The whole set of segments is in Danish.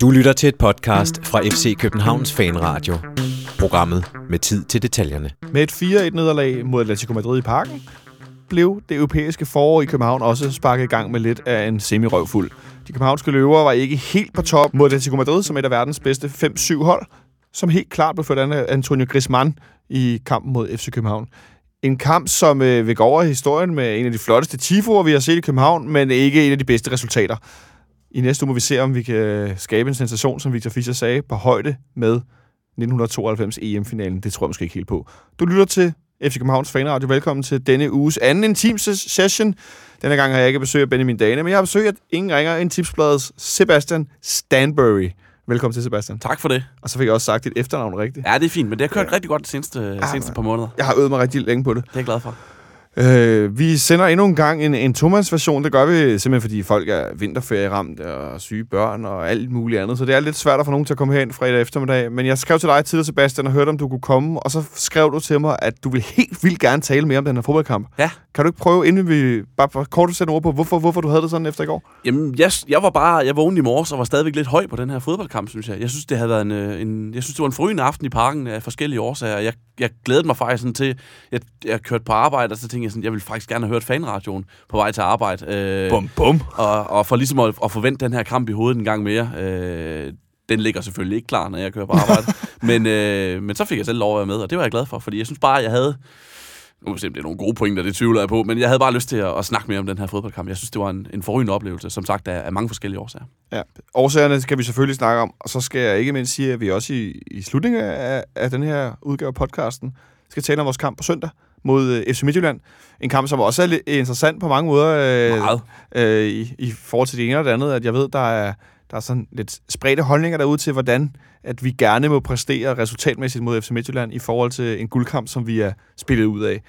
Du lytter til et podcast fra FC Københavns Fanradio. Programmet med tid til detaljerne. Med et 4-1-nederlag mod Atletico Madrid i parken, blev det europæiske forår i København også sparket i gang med lidt af en semirøvfuld. De københavnske løver var ikke helt på top mod Atletico Madrid, som er et af verdens bedste 5-7 hold, som helt klart blev ført af Antonio Griezmann i kampen mod FC København. En kamp, som øh, vil gå over i historien med en af de flotteste tifoer, vi har set i København, men ikke en af de bedste resultater. I næste uge må vi se, om vi kan skabe en sensation, som Victor Fischer sagde, på højde med 1992 EM-finalen. Det tror jeg måske ikke helt på. Du lytter til FC Københavns Fanradio. Velkommen til denne uges anden intim session. Denne gang har jeg ikke besøg af Benjamin Dane, men jeg har besøg af ingen ringer end tipsbladets Sebastian Stanbury. Velkommen til, Sebastian. Tak for det. Og så fik jeg også sagt dit efternavn rigtigt. Ja, det er fint, men det har kørt ja. rigtig godt de seneste, ja, seneste par måneder. Jeg har øvet mig rigtig længe på det. Det er jeg glad for. Øh, vi sender endnu en gang en, en tomandsversion. Det gør vi simpelthen, fordi folk er vinterferieramt og syge børn og alt muligt andet. Så det er lidt svært at få nogen til at komme herind fredag eftermiddag. Men jeg skrev til dig tidligere, Sebastian, og hørte, om du kunne komme. Og så skrev du til mig, at du vil helt vildt gerne tale mere om den her fodboldkamp. Ja. Kan du ikke prøve, inden vi bare kort sætte ord på, hvorfor, hvorfor du havde det sådan efter i går? Jamen, jeg, jeg var bare, jeg vågnede i morges og var stadigvæk lidt høj på den her fodboldkamp, synes jeg. Jeg synes, det havde været en, øh, en jeg synes, det var en forrygende aften i parken af forskellige årsager. Jeg, jeg glædede mig faktisk sådan til, jeg, jeg kørte på arbejde, og så tænkte jeg sådan, jeg vil faktisk gerne have hørt fanradioen på vej til arbejde. Øh, bum, bum. Og, og for ligesom at, at forvente den her kamp i hovedet en gang mere. Øh, den ligger selvfølgelig ikke klar, når jeg kører på arbejde. men, øh, men så fik jeg selv lov at være med, og det var jeg glad for, fordi jeg synes bare, jeg havde nu det er nogle gode pointer, det tvivler jeg på, men jeg havde bare lyst til at, at snakke mere om den her fodboldkamp. Jeg synes, det var en, en forrygende oplevelse, som sagt, af, af mange forskellige årsager. Ja, årsagerne skal vi selvfølgelig snakke om, og så skal jeg ikke mindst sige, at vi også i, i slutningen af, af den her udgave af podcasten skal tale om vores kamp på søndag mod øh, FC Midtjylland. En kamp, som også er lidt interessant på mange måder øh, Meget. øh, i, i forhold til det ene og det andet, at jeg ved, der er, der er sådan lidt spredte holdninger derude til, hvordan at vi gerne må præstere resultatmæssigt mod FC Midtjylland i forhold til en guldkamp, som vi er spillet ud af.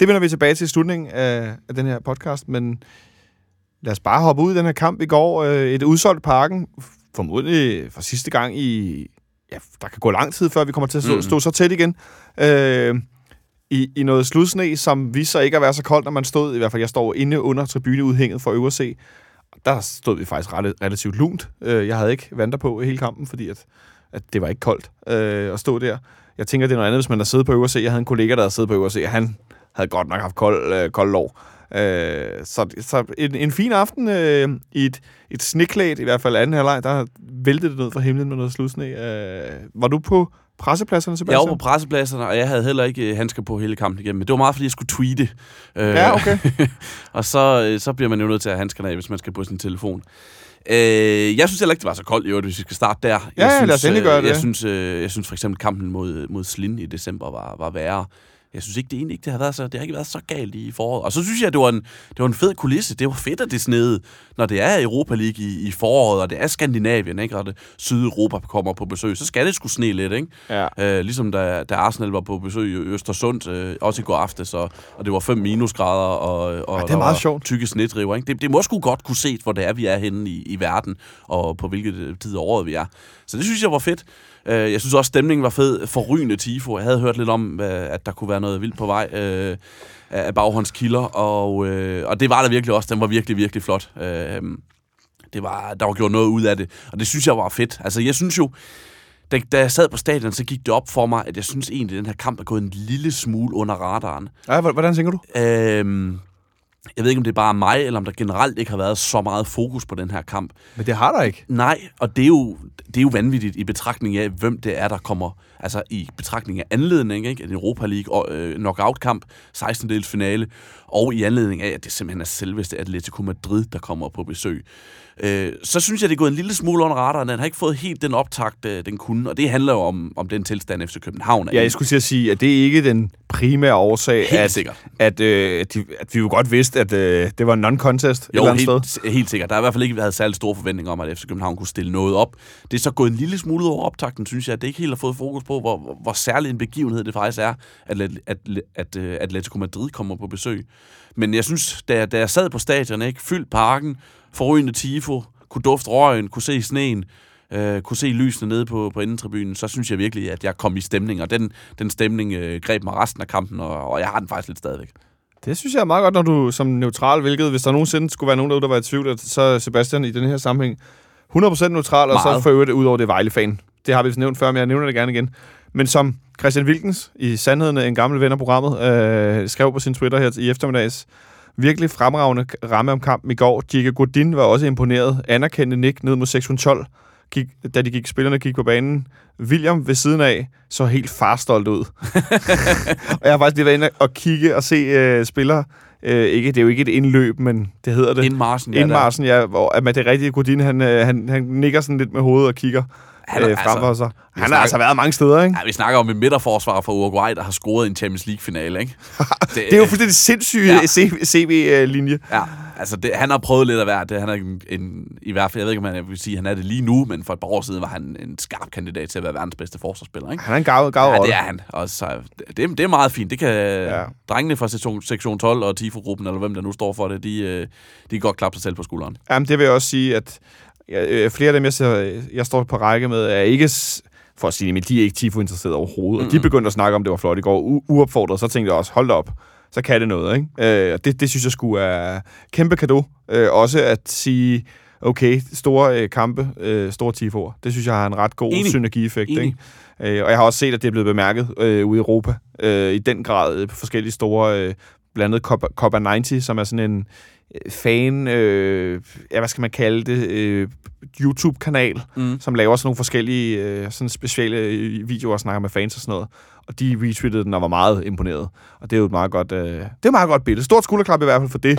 Det vender vi tilbage til i slutningen af, af den her podcast, men lad os bare hoppe ud i den her kamp i går. Øh, et udsolgt parken, formodentlig for sidste gang i... Ja, der kan gå lang tid, før vi kommer til at stå, mm. stå så tæt igen. Øh, i, i noget sludsne, som viser sig ikke at være så koldt, når man stod, i hvert fald jeg står inde under tribuneudhænget for øvre se. Der stod vi faktisk ret, relativt lunt. Øh, jeg havde ikke vanter på hele kampen, fordi at, at det var ikke koldt øh, at stå der. Jeg tænker, det er noget andet, hvis man har siddet på øvre. Jeg havde en kollega, der havde siddet på øvre og han havde godt nok haft kold, øh, kold lov. Øh, så så en, en fin aften øh, i et, et sneklædt, i hvert fald anden halvleg, der væltede det ned fra himlen med noget sludsne. Øh, var du på pressepladserne, Sebastian? Jeg var på pressepladserne, og jeg havde heller ikke øh, handsker på hele kampen igennem. Men det var meget, fordi jeg skulle tweete. Øh, ja, okay. og så, øh, så bliver man jo nødt til at have handskerne af, hvis man skal på sin telefon. Øh, jeg synes heller ikke, det var så koldt, jo, hvis vi skal starte der. Jeg ja, synes, lad os endelig gøre det. Jeg synes, øh, jeg synes for eksempel kampen mod, mod Slin i december var, var værre jeg synes ikke, det egentlig ikke det har været så, det har ikke været så galt i foråret. Og så synes jeg, det var en, det var en fed kulisse. Det var fedt, at det snede, når det er Europa League i, i foråret, og det er Skandinavien, ikke? og det Sydeuropa kommer på besøg, så skal det skulle sne lidt. Ikke? Ja. Øh, ligesom da, da Arsenal var på besøg i Østersund, øh, også i går aftes, og, og det var 5 minusgrader, og, og ja, det er meget sjovt. tykke snedriver. Ikke? Det, det må sgu godt kunne se, hvor det er, vi er henne i, i verden, og på hvilket tid af året vi er. Så det synes jeg var fedt. Øh, jeg synes også, stemningen var fed. Forrygende tifo. Jeg havde hørt lidt om, at der kunne være noget vildt på vej øh, af baghåndskilder, og, øh, og det var der virkelig også. Den var virkelig, virkelig flot. Øh, det var, der var gjort noget ud af det, og det synes jeg var fedt. Altså, jeg synes jo, da, da jeg sad på stadion, så gik det op for mig, at jeg synes egentlig, at den her kamp er gået en lille smule under radaren. Ja, hvordan tænker du? Øh, jeg ved ikke, om det er bare mig, eller om der generelt ikke har været så meget fokus på den her kamp. Men det har der ikke. Nej, og det er jo, det er jo vanvittigt i betragtning af, hvem det er, der kommer, altså i betragtning af anledning, ikke? En Europa League og, øh, knockout-kamp, 16-dels finale, og i anledning af, at det simpelthen er selveste Atletico Madrid, der kommer på besøg øh, så synes jeg, det er gået en lille smule under radaren. Den har ikke fået helt den optakt, øh, den kunne, og det handler jo om, om den tilstand efter København er Ja, jeg skulle til at sige, at det er ikke den primære årsag, helt at, sikkert. At, øh, de, at vi jo godt vidste, at øh, det var en non-contest jo, et helt, sted. helt sikkert. Der har i hvert fald ikke været særlig store forventninger om, at FC København kunne stille noget op. Det er så gået en lille smule over optakten, synes jeg, at det ikke helt har fået fokus på, hvor, hvor, hvor særlig en begivenhed det faktisk er, at, at, at, at uh, Atletico Madrid kommer på besøg. Men jeg synes, da, da jeg sad på stadion, ikke, fyldt parken, forrygende tifo, kunne dufte røgen, kunne se sneen, øh, kunne se lysene nede på, på indentribunen, så synes jeg virkelig, at jeg kom i stemning, og den, den stemning øh, greb mig resten af kampen, og, og jeg har den faktisk lidt stadigvæk. Det synes jeg er meget godt, når du som neutral, hvilket hvis der nogensinde skulle være nogen derude, der var i tvivl, så Sebastian i den her sammenhæng 100% neutral, og så Meget. for øvrigt ud over det Vejle-fan. Det har vi nævnt før, men jeg nævner det gerne igen. Men som Christian Wilkens, i sandheden en gammel ven af programmet, øh, skrev på sin Twitter her i eftermiddags, virkelig fremragende ramme om kampen i går. Giga Godin var også imponeret. Anerkendte Nick ned mod 612, gik, da de gik, spillerne gik på banen. William ved siden af så helt farstolt ud. og jeg har faktisk lige været inde og kigge og se øh, spillere. Øh, ikke, det er jo ikke et indløb, men det hedder det. Indmarsen, ja. Indmarsen, ja, hvor at det rigtige Godin, han, øh, han, han nikker sådan lidt med hovedet og kigger Han øh, frem for altså, sig. vi Han har snakker- altså været mange steder, ikke? Ja, vi snakker om en midterforsvar fra Uruguay, der har scoret i en Champions League-finale, ikke? Det er jo fuldstændig sindssyg Ja. CV-linje. Ja, altså det, han har prøvet lidt af hvert. Det, han er en, en, i hvert fald, jeg ved ikke, om han vil sige, at han er det lige nu, men for et par år siden var han en skarp kandidat til at være verdens bedste forsvarsspiller, ikke? Han er en gav, gav Ja, det er han. Og så, det, det er meget fint. Det kan ja. Ja. drengene fra sektion, sektion 12 og TIFO-gruppen, eller hvem der nu står for det, de, øh, de kan godt klappe sig selv på skulderen. Jamen, det vil jeg også sige, at ja, øh, flere af dem, jeg, ser, jeg står på række med, er ikke, for at sige det, men de er ikke tifo-interesserede overhovedet. Mm. Og de begyndte at snakke om, det var flot i går, u- uopfordret, så tænkte jeg også, hold op, så kan det noget, ikke? Øh, det, det synes jeg skulle er kæmpe kado. Øh, også at sige, okay, store øh, kampe, øh, store tifoer, det synes jeg har en ret god Enig. synergieffekt, Enig. ikke? Øh, og jeg har også set, at det er blevet bemærket øh, ude i Europa, øh, i den grad øh, på forskellige store, øh, blandt andet Copa, Copa 90, som er sådan en fan, øh, ja, hvad skal man kalde det, øh, YouTube-kanal, Mm. som laver sådan nogle forskellige øh, sådan speciale øh, videoer og snakker med fans og sådan noget. Og de retweetede den og var meget imponeret. Og det er jo et meget godt, øh, det er et meget godt billede. Stort skulderklap i hvert fald for det.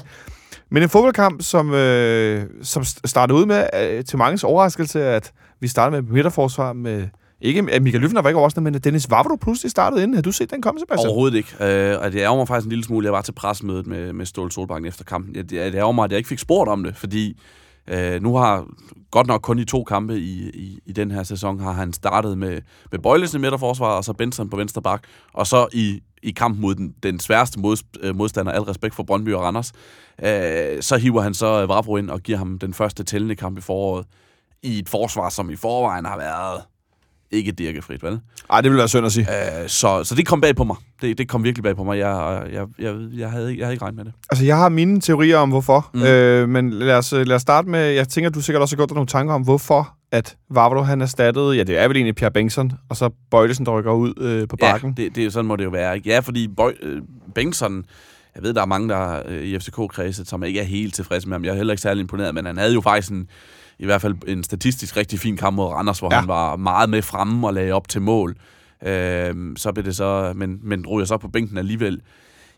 Men en fodboldkamp, som, øh, som st- startede ud med, øh, til manges overraskelse, at vi startede med midterforsvar med, ikke at Michael Løfner var ikke overraskende, men at Dennis Vavro pludselig startede inden. Har du set den komme, Sebastian? Overhovedet ikke. Øh, og det ærger mig faktisk en lille smule. Jeg var til presmødet med, med Ståle Solbakken efter kampen. Jeg, det ærger mig, at jeg ikke fik spurgt om det, fordi øh, nu har godt nok kun i to kampe i, i, i den her sæson, har han startet med, med Bøjlesen i midterforsvaret, og så Benson på venstre bak, og så i, i kamp mod den, den sværeste mod, øh, modstander, al respekt for Brøndby og Randers, øh, så hiver han så Vavro ind og giver ham den første tællende kamp i foråret, i et forsvar, som i forvejen har været ikke dirkefrit, vel? Ej, det ville være synd at sige. Øh, så, så det kom bag på mig. Det, det kom virkelig bag på mig. Jeg, jeg, jeg, jeg, havde, jeg havde ikke regnet med det. Altså, jeg har mine teorier om, hvorfor. Mm. Øh, men lad os, lad os starte med, jeg tænker, du sikkert også har gjort dig nogle tanker om, hvorfor at Vavro han erstattede, ja, det er vel egentlig Pierre Bengtsson, og så Bøjlesen, der rykker ud øh, på bakken. Ja, det, det, sådan må det jo være. Ikke? Ja, fordi Boy, øh, Bengtsson, jeg ved, der er mange der øh, i FCK-kredset, som ikke er helt tilfredse med ham. Jeg er heller ikke særlig imponeret, men han havde jo faktisk en, i hvert fald en statistisk rigtig fin kamp mod Randers, hvor ja. Han var meget med fremme og lagde op til mål. Øh, så blev det så, men, men ryger så på bænken alligevel.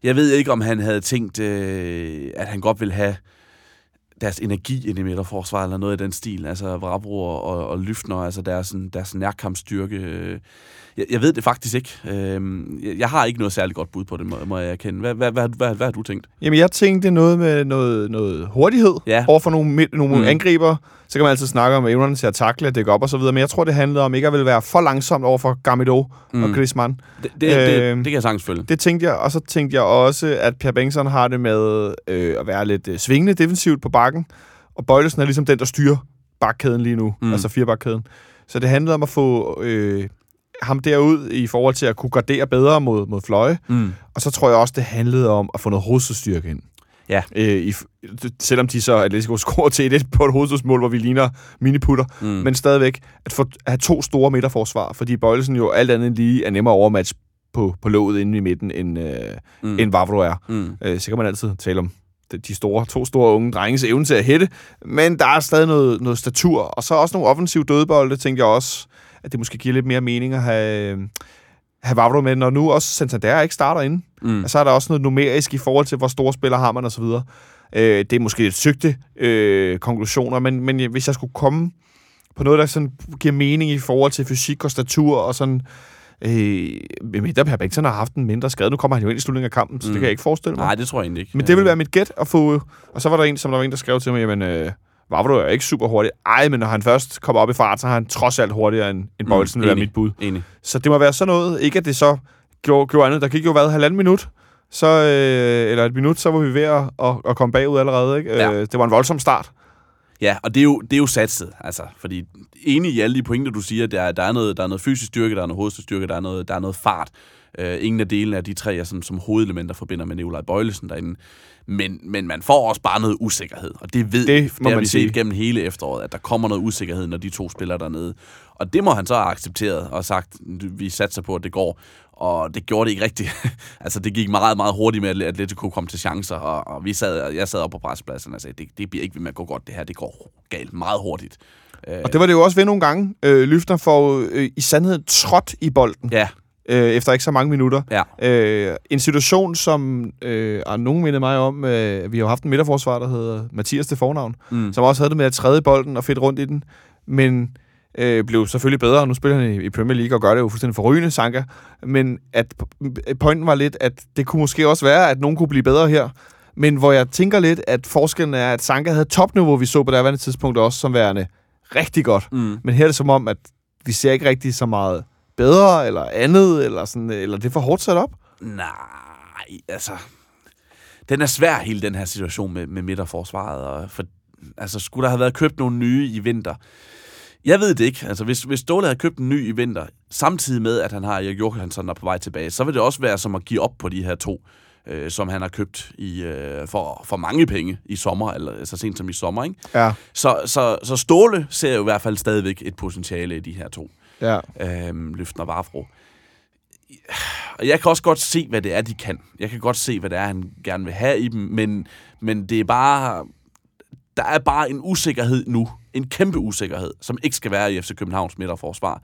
Jeg ved ikke, om han havde tænkt, øh, at han godt ville have deres energi ind i midterforsvaret, eller noget i den stil. Altså Vrabro og, og, og Lyftner, altså deres, sådan- deres nærkampsstyrke. øh. Jeg, jeg ved det faktisk ikke. Øhm, jeg, har ikke noget særligt godt bud på det, må, må jeg erkende. Hvad, hvad, hvad, hvad, hvad har du tænkt? Jamen, jeg tænkte noget med noget, noget hurtighed Ja. over for nogle, nogle Mm. angriber. Så kan man altid snakke om evnerne til at takle, dække op og så videre. Men jeg tror, det handlede om ikke at ville være for langsomt over for Gamido mm. Og Griezmann. Det, det, det, Øhm, det kan jeg sagtens følge. Det tænkte jeg, og så tænkte jeg også, at Pierre Bengtsson har det med øh, at være lidt øh, svingende defensivt på bakken, og Bøjlesen er ligesom den, der styrer bakkæden lige nu, mm. altså firebakkæden. Så det handlede om at få øh, ham derud i forhold til at kunne gardere bedre mod, mod fløje, Mm. og så tror jeg også, det handlede om at få noget hovedstødstyrke ind. Ja. Øh, i, selvom de så Atletico scorer til et på et hovedstødsmål, hvor vi ligner miniputter, Mm. men stadigvæk at, få, at have to store midterforsvar, fordi Bøjlesen jo alt andet lige er nemmere overmatch på, på låget inde i midten, end, øh, mm. end Vavro er. Mm. Øh, så kan man altid tale om de- store, to store unge drenges evne til at hætte, men der er stadig noget, noget statur, og så også nogle offensive dødbolde, tænkte jeg også, at det måske giver lidt mere mening at have, have Vavro med, når nu også Santander ikke starter inde. Mm. Og så er der også noget numerisk i forhold til, hvor store spillere har man osv. Øh, det er måske lidt søgte øh, konklusioner, men, men hvis jeg skulle komme på noget, der sådan giver mening i forhold til fysik og statur og sådan... Øh, mindre Per Bengtsson har haft en mindre skade. Nu kommer han jo ind i slutningen af kampen, så mm. Mm. det kan jeg ikke forestille mig. Nej, det tror jeg egentlig ikke. Men det vil være mit gæt at få... Og så var der en, som der var en, der skrev til mig, jamen, øh, Vavro er ikke super hurtig. Ej, men når han først kommer op i fart, så er han trods alt hurtigere end, end Bøjelsen, mm, enig. mit bud. Enig. Så det må være sådan noget. Ikke at det så gjorde, gjorde andet. Der gik jo hvad, halvanden minut? Så, øh, eller et minut, så var vi ved at, at, at komme bagud allerede. Ikke? Ja. Øh, det var en voldsom start. Ja, og det er jo, det er jo satset, altså, fordi enig i alle de pointer, du siger, der, er- der, er noget, der er noget fysisk styrke, der er noget hovedstyrke, der er noget, der er noget fart. Øh, ingen af delene af de tre er sådan, som hovedelementer forbinder med Nikolaj Bøjlesen derinde. Men, men man får også bare noget usikkerhed, og det ved Det må det har man vi sige. set gennem hele efteråret, at der kommer noget usikkerhed, når de to spiller dernede. Og det må han så have accepteret og sagt, vi satser på, at det går. Og det gjorde det ikke rigtigt. altså, det gik meget, meget hurtigt med, at Atletico kom til chancer, og, og vi sad, jeg sad op på pressepladsen og sagde, det, det bliver ikke ved med at gå godt, det her, det går galt meget hurtigt. Og det var det jo også ved nogle gange. Øh, Lyfter får øh, i sandhed trådt i bolden, ja, øh, efter ikke så mange minutter. ja. Øh, en situation, som øh, og nogen mindede mig om, øh, vi har haft en midterforsvar, der hedder Mathias til fornavn, Mm. som også havde det med at træde i bolden og fedt rundt i den, men øh, blev selvfølgelig bedre, og nu spiller han i, i Premier League og gør det jo fuldstændig forrygende, Sanka. Men at p- pointen var lidt, at det kunne måske også være, at nogen kunne blive bedre her. Men hvor jeg tænker lidt, at forskellen er, at Sanka havde topniveau, vi så på det tidspunkt også, som værende rigtig godt. Mm. Men her er det som om, at vi ser ikke rigtig så meget bedre, eller andet, eller, sådan, eller det er for hårdt sat op. Nej, altså... Den er svær, hele den her situation med, med midterforsvaret. Og for, altså, skulle der have været købt nogle nye i vinter? Jeg ved det ikke. Altså, hvis, hvis Ståle havde købt en ny i vinter, samtidig med, at han har Erik Johansson der er på vej tilbage, så vil det også være som at give op på de her to, øh, som han har købt i, øh, for, for mange penge i sommer, eller så sent som i sommer. Ikke? Ja, Så, så, så Ståle ser jo i hvert fald stadigvæk et potentiale i de her to ja. øh, Løften og Vafro. Og jeg kan også godt se, hvad det er, de kan. Jeg kan godt se, hvad det er, han gerne vil have i dem, men, men det er bare... Der er bare en usikkerhed nu. En kæmpe usikkerhed, som ikke skal være i FC Københavns midterforsvar.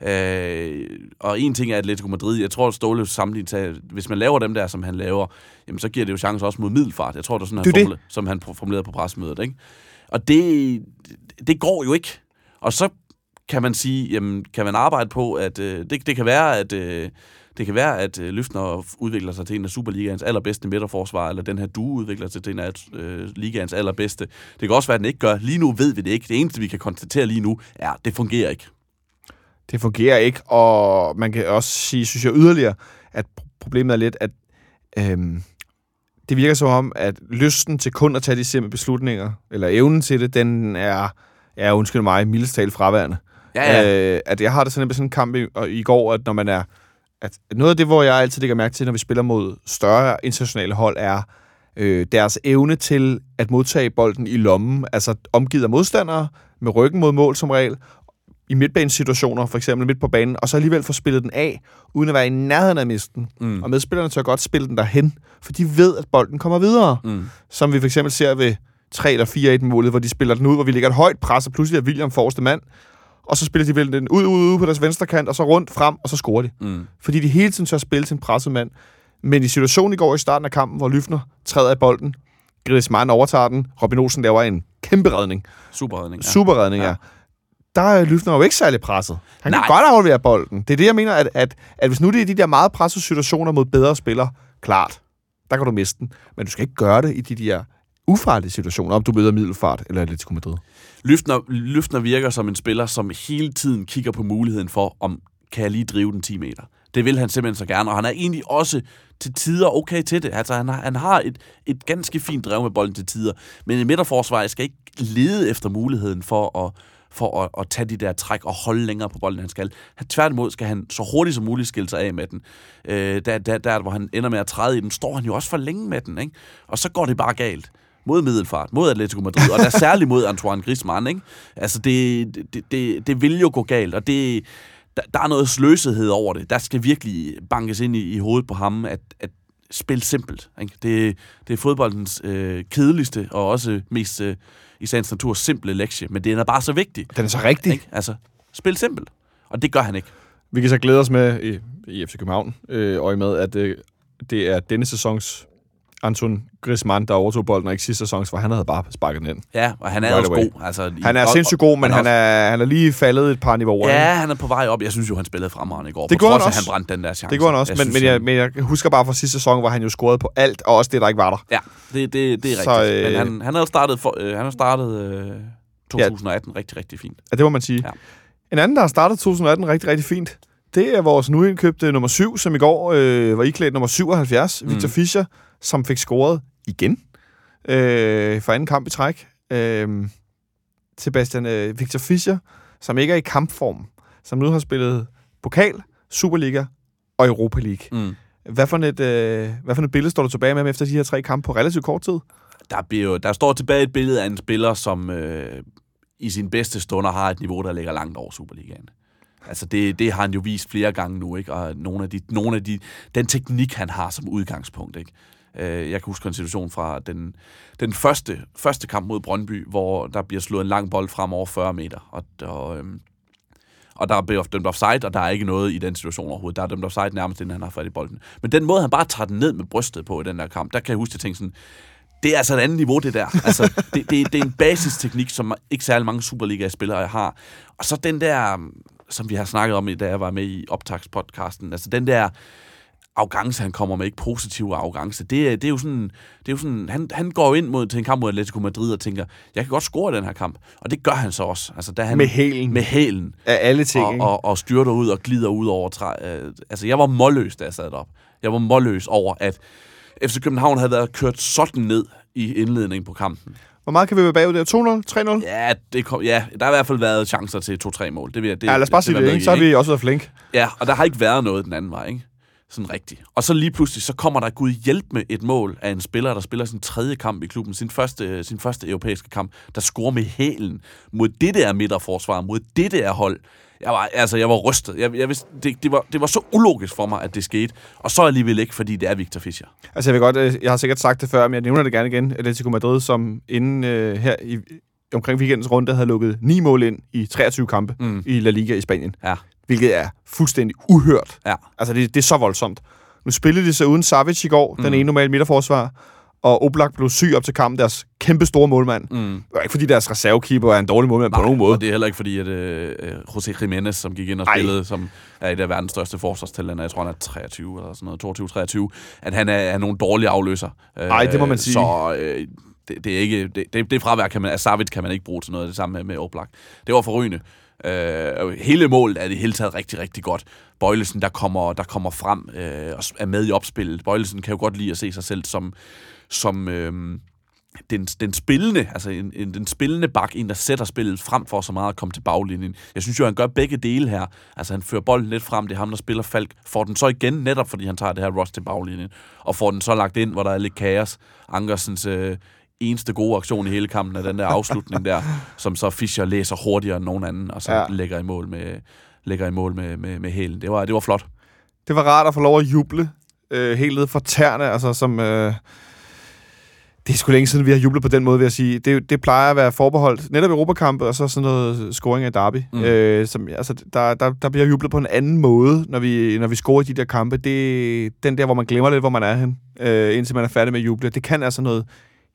Øh, og en ting er Atletico Madrid. Jeg tror, at Ståle sammenlignet hvis man laver dem der, som han laver, jamen, så giver det jo chance også mod middelfart. Jeg tror, det er sådan, han Det er det. formule, som han formulerede på pressemødet. Ikke? Og det, det går jo ikke. Og så kan man sige, jamen, kan man arbejde på, at øh, det, det kan være, at øh, det kan være, at øh, Løftner udvikler sig til en af Superligaens allerbedste midterforsvar, eller den her du udvikler sig til en af øh, ligaens allerbedste. Det kan også være, at den ikke gør. Lige nu ved vi det ikke. Det eneste, vi kan konstatere lige nu, er, at det fungerer ikke. Det fungerer ikke, og man kan også sige, synes jeg yderligere, at problemet er lidt, at øhm, det virker som om, at lysten til kun at tage de simple beslutninger, eller evnen til det, den er, ja, undskyld mig, mildest talt fraværende. Ja, ja. Øh, at jeg har det sådan med sådan en kamp i, og i går, at når man er... At noget af det, hvor jeg altid lægger mærke til, når vi spiller mod større internationale hold, er øh, deres evne til at modtage bolden i lommen, altså omgivet af modstandere, med ryggen mod mål som regel, i midtbanesituationer, for eksempel midt på banen, og så alligevel få spillet den af, uden at være i nærheden af misten. Mm. Og medspillerne tør godt spille den derhen, for de ved, at bolden kommer videre. Mm. Som vi for eksempel ser ved 3 eller 4 1 målet, hvor de spiller den ud, hvor vi ligger et højt pres, og pludselig er William forreste mand, og så spiller de vel den ud, ud, ud på deres venstre kant, og så rundt frem, og så scorer de. Mm. Fordi de hele tiden tør spille til en presset mand. Men i situationen i går i starten af kampen, hvor Lyfner træder i bolden, Griezmann overtager den, Robin Olsen laver en kæmpe redning. Superredning. Ja. Super redning, ja. Ja. Der er Lyfner jo ikke særlig presset. Han kan Nej. godt aflevere bolden. Det er det, jeg mener, at, at, at hvis nu det er de der meget pressede situationer mod bedre spillere, klart, der kan du miste den. Men du skal ikke gøre det i de der ufarlige situationer, om du møder Middelfart eller Atletico Madrid. Løftner, Løftner virker som en spiller, som hele tiden kigger på muligheden for, om kan jeg lige drive den 10 meter. Det vil han simpelthen så gerne, og han er egentlig også til tider okay til det. Altså, han har, han har et, et ganske fint drev med bolden til tider, men en midterforsvar skal ikke lede efter muligheden for at, for at, at tage de der træk og holde længere på bolden, han skal. Han, tværtimod skal han så hurtigt som muligt skille sig af med den. Øh, der, der, der, hvor han ender med at træde i den, står han jo også for længe med den, ikke? Og så går det bare galt mod Middelfart, mod Atletico Madrid, og der særligt mod Antoine Griezmann, ikke? Altså, det, det, det, det vil jo gå galt, og det, der, der er noget sløsethed over det. Der skal virkelig bankes ind i, i hovedet på ham, at, at spil simpelt. Ikke? Det, det er fodboldens øh, kedeligste og også mest øh, i sagens natur simple lektie, men den er bare så vigtig. Den er så rigtig. Ikke? Altså, spil simpelt. Og det gør han ikke. Vi kan så glæde os med i, i FC København, øh, og i med, at øh, det er denne sæsons Anton Griezmann, der overtog bolden, og ikke sidste sæsons, hvor han havde bare sparket den ind. Ja, og han er Right også away. god. Altså, Han er og- sindssygt god, men han han er, han er lige faldet et par niveauer. Ja, han er på vej op. Jeg synes jo, han spillede fremragende i går. Det gjorde han også. han brændte den der chance. Det gjorde han også, men, synes, men, jeg, han- men jeg husker bare fra sidste sæson, hvor han jo scorede på alt, og også det, der ikke var der. Ja, det, det, det er Så, rigtigt. øh, Men han, han har startet, for, øh, han har startet øh, 2018 rigtig, rigtig fint. Ja, det må man sige. Ja. En anden, der har startet 2018 rigtig, rigtig fint, det er vores nu indkøbte nummer 7, som i går øh, var iklædt nummer 77, mm. Victor Fischer, som fik scoret igen øh, for anden kamp i træk. Øh, Sebastian øh, Victor Fischer, som ikke er i kampform, som nu har spillet pokal, Superliga og Europa League. Mm. Hvad for, et, øh, hvad for et billede står du tilbage med efter de her tre kampe på relativt kort tid? Der, bliver jo, der står tilbage et billede af en spiller, som øh, i sin bedste stunder har et niveau, der ligger langt over Superligaen. Altså det, det har han jo vist flere gange nu, ikke? Og nogle af de, nogle af de, den teknik, han har som udgangspunkt, ikke? Øh, Jeg kan huske en situation fra den, den første, første kamp mod Brøndby, hvor der bliver slået en lang bold frem over 40 meter. Og, og, øhm, og der bliver dømt offside, og der er ikke noget i den situation overhovedet. Der er dømt offside nærmest, inden han har fat i bolden. Men den måde, han bare tager den ned med brystet på i den der kamp, der kan jeg huske, at jeg tænkte sådan, det er altså et andet niveau, det der. Altså, det, det, det er en basisteknik, som ikke særlig mange Superliga-spillere har. Og så den der, som vi har snakket om, da jeg var med i optagspodcasten, altså den der arrogance, han kommer med, ikke positiv arrogance. Det, det er jo sådan, det er jo sådan han, han går ind mod, til en kamp mod Atletico Madrid og tænker, jeg kan godt score den her kamp. Og det gør han så også. Altså, da han, Med hælen. Med hælen. Af alle ting, Og, og, og styrter ud og glider ud over træ. Øh, altså, jeg var målløs, da jeg sad op. Jeg var målløs over, at FC København havde været kørt sådan ned i indledningen på kampen. Hvor meget kan vi være bagud der? 2-0? 3-0? Ja, det kom, ja, der har i hvert fald været chancer til 2-3 mål. Det vil jeg, det, Ja, lad os bare sige vil det, jeg ikke? Så har vi også været flink. Ja, og der har ikke været noget den anden vej, ikke? Sådan rigtigt. Og så lige pludselig, så kommer der Gud hjælp med et mål af en spiller, der spiller sin tredje kamp i klubben, sin første, sin første europæiske kamp, der scorer med hælen mod det der midterforsvar, mod det der hold. Jeg var, altså, jeg var rystet. Jeg, jeg vidste, det, det, var, det var så ulogisk for mig, at det skete. Og så alligevel ikke, fordi det er Victor Fischer. Altså, jeg vil godt, øh, jeg har sikkert sagt det før, men jeg nævner det gerne igen. Atletico Madrid, som inden øh, her i, omkring weekendens runde havde lukket ni mål ind i 23 kampe Mm. i La Liga i Spanien. Ja, Hvilket er fuldstændig uhørt. ja. Altså, det, det er så voldsomt. Nu spillede de så uden Savic i går, mm. den ene normale midterforsvar, og Oblak blev syg op til kampen, deres kæmpe store målmand. Mm. Det var ikke fordi deres reservekeeper er en dårlig målmand på nogen måde. Og det er heller ikke fordi, at øh, øh, José Jiménez, som gik ind og Ej. spillede, som er et af verdens største forsvarstalenter, jeg tror, han er 23 eller sådan noget, 22-23, at han er, er nogle dårlige afløser. Øh, Ej, det må man sige. Så øh, det, det, er ikke, det, det, det fravær kan man, af Savic kan man ikke bruge til noget, det samme med, med Oblak. Det var forrygende. Øh, hele målet er det hele taget rigtig, rigtig godt. Bøjlesen, der kommer, der kommer frem øh, og er med i opspillet. Bøjlesen kan jo godt lide at se sig selv som, som øh, den, den spillende, altså en, en, den spillende bak, en der sætter spillet frem for så meget at komme til baglinjen. Jeg synes jo, han gør begge dele her. Altså han fører bolden lidt frem, det er ham, der spiller Falk. Får den så igen, netop fordi han tager det her rush til baglinjen, og får den så lagt ind, hvor der er lidt kaos. Ankersens øh, eneste gode aktion i hele kampen er den der afslutning der, som så Fischer læser hurtigere end nogen anden, og så Ja. lægger i mål med, lægger i mål med, med, med hælen. Det var, det var flot. Det var rart at få lov at juble øh, helt ned fra tæerne, altså som... Øh, det er sgu længe siden, vi har jublet på den måde, vil jeg sige. Det, det plejer at være forbeholdt netop Europakampe, og så sådan noget scoring af derby. Mm. Øh, som, altså, der, der, der bliver jublet på en anden måde, når vi, når vi scorer i de der kampe. Det er den der, hvor man glemmer lidt, hvor man er hen, øh, indtil man er færdig med at juble. Det kan altså noget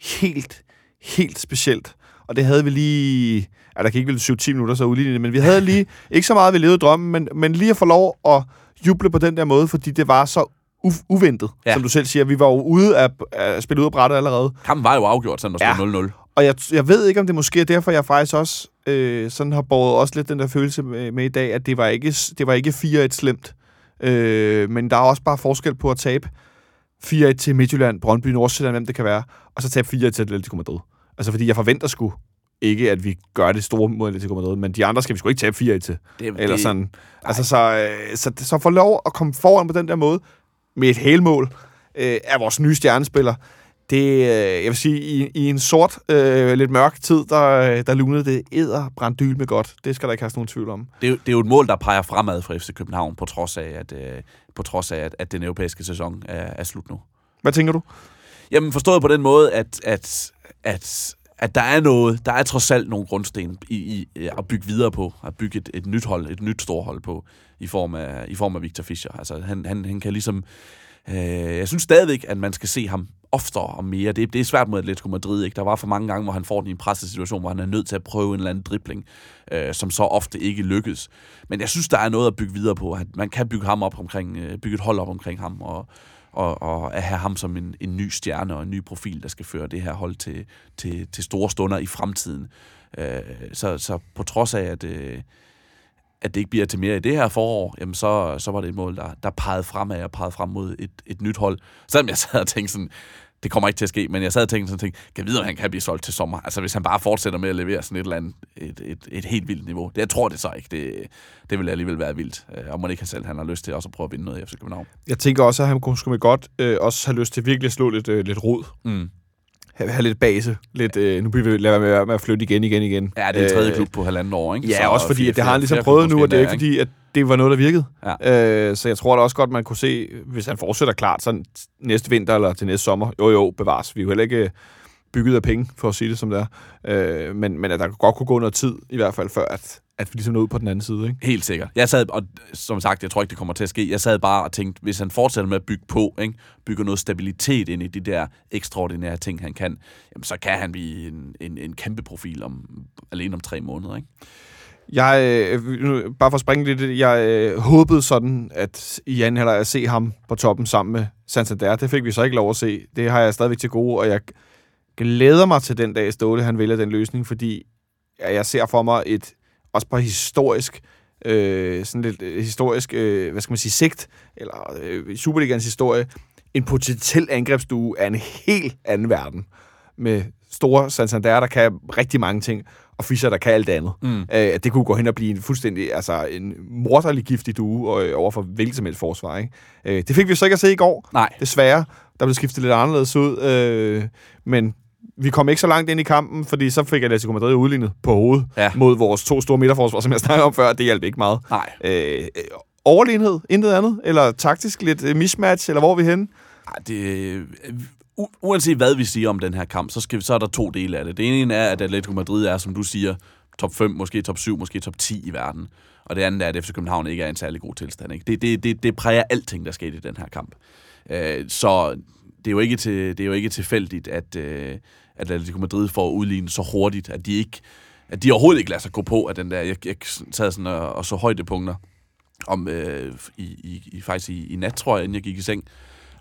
helt, helt specielt. Og det havde vi lige... Ja, der gik vel 7-10 minutter så udlignet, men vi havde lige... ikke så meget, vi levede drømmen, men, men lige at få lov at juble på den der måde, fordi det var så u- uventet, ja. Som du selv siger. Vi var jo ude af, af spille ud af brættet allerede. Kampen var jo afgjort, selvom der Ja. stod 0-0. Og jeg, jeg ved ikke, om det måske er derfor, jeg faktisk også øh, sådan har båret også lidt den der følelse med, med i dag, at det var ikke, det var ikke 4-1 slemt. Øh, men der er også bare forskel på at tabe 4-1 til Midtjylland, Brøndby, Nordsjælland, hvem det kan være, og så tabe 4-1 til Atletico Madrid. Altså, fordi jeg forventer sgu ikke, at vi gør det store mod Atletico Madrid, men de andre skal vi sgu ikke tabe 4-1 til. Det, Eller sådan. Altså, så, øh, så, så få lov at komme foran på den der måde, med et helmål øh, af vores nye stjernespiller, det, øh, jeg vil sige, i, i en sort, øh, lidt mørk tid, der, der lunede det æder branddyl med godt. Det skal der ikke have nogen tvivl om. det, er det er jo et mål, der peger fremad for FC København, på trods af, at, øh, på trods af, at, at den europæiske sæson er, er slut nu. Hvad tænker du? Jamen forstået på den måde, at, at, at, at der er noget, der er trods alt nogle grundsten i, i i at bygge videre på, at bygge et, et nyt hold, et nyt storhold på, i form af, i form af Victor Fischer. Altså han, han, han kan ligesom, øh, jeg synes stadigvæk, at man skal se ham oftere og mere. Det, det er svært mod Atletico Madrid, ikke? Der var for mange gange, hvor han får den i en pressesituation, hvor han er nødt til at prøve en eller anden dribling, øh, som så ofte ikke lykkes. Men jeg synes, der er noget at bygge videre på. At man kan bygge ham op omkring, øh, bygge et hold op omkring ham, og, og, og at have ham som en, en ny stjerne og en ny profil, der skal føre det her hold til, til, til store stunder i fremtiden. Øh, så, så på trods af, at, øh, at det ikke bliver til mere i det her forår, jamen så, så var det et mål, der, der pegede fremad og pegede frem mod et, et nyt hold. Selvom jeg sad og tænkte sådan, det kommer ikke til at ske, men jeg sad og tænkte sådan, tænkte, kan vide, om han kan blive solgt til sommer? Altså hvis han bare fortsætter med at levere sådan et eller andet, et, et, et helt vildt niveau. Det, jeg tror det så ikke. Det, det vil alligevel være vildt. Øh, og må ikke selv, han har lyst til også at prøve at vinde noget i FC København. Jeg tænker også, at han kunne sgu godt øh, også have lyst til virkelig at slå lidt, øh, lidt rod. Mm. Have, have lidt base. Lidt, øh, nu bliver vi lade være med, at flytte igen, igen, igen. Ja, det er tredje øh, klub på halvandet år, ikke? Ja, så også fordi, fire, at det har han ligesom prøvet nu, og det er ikke fordi, at det var noget, der virkede. Ja. Øh, så jeg tror da også godt, man kunne se, hvis han fortsætter klart sådan næste vinter eller til næste sommer, jo jo, bevares. Vi er jo heller ikke bygget af penge, for at sige det som det er. Øh, men, men at der godt kunne gå noget tid, i hvert fald, før at, at vi ligesom nåede ud på den anden side. Ikke? Helt sikkert. Jeg sad, og som sagt, jeg tror ikke, det kommer til at ske. Jeg sad bare og tænkte, hvis han fortsætter med at bygge på, ikke? bygger noget stabilitet ind i de der ekstraordinære ting, han kan, jamen, så kan han blive en, en, en kæmpe profil om, alene om tre måneder. Ikke? Jeg, øh, bare for at springe lidt, jeg øh, håbede sådan, at i halvleg at se ham på toppen sammen med Santander. Det fik vi så ikke lov at se. Det har jeg stadigvæk til gode, og jeg glæder mig til den dag, Ståle han vælger den løsning, fordi jeg ser for mig et, også på historisk, øh, sådan lidt øh, historisk, øh, hvad skal man sige, sigt, eller øh, Superligans historie, en potentiel angrebsdue af en helt anden verden. Med store Santander, der kan rigtig mange ting, og Fischer, der kan alt andet. Mm. Øh, det kunne gå hen og blive en fuldstændig, altså en morderlig giftig due øh, over for hvilket som helst forsvar. Ikke? Øh, det fik vi så ikke at se i går, Nej. desværre. Der blev skiftet lidt anderledes ud, øh, men vi kom ikke så langt ind i kampen, fordi så fik Atletico Madrid udlignet på hovedet ja. mod vores to store midterforsvar, som jeg snakkede om før. Det hjalp ikke meget. Nej. Øh, overlegenhed, intet andet? Eller taktisk lidt øh, mismatch, eller hvor er vi henne? Ej, det, u- uanset hvad vi siger om den her kamp, så, skal vi, så er der to dele af det. Det ene er, at Atletico Madrid er, som du siger, top 5, måske top 7, måske top 10 i verden. Og det andet er, at FC København ikke er en særlig god tilstand. Ikke? Det, det, det, det præger alting, der skete i den her kamp. Øh, så det er jo ikke, til, det er jo ikke tilfældigt, at, øh, at Atletico Madrid får udlignet så hurtigt, at de ikke at de overhovedet ikke lader sig gå på at den der. Jeg, jeg sad sådan og, og så højdepunkter om øh, i, i, i, faktisk i, i nat, tror jeg, inden jeg gik i seng.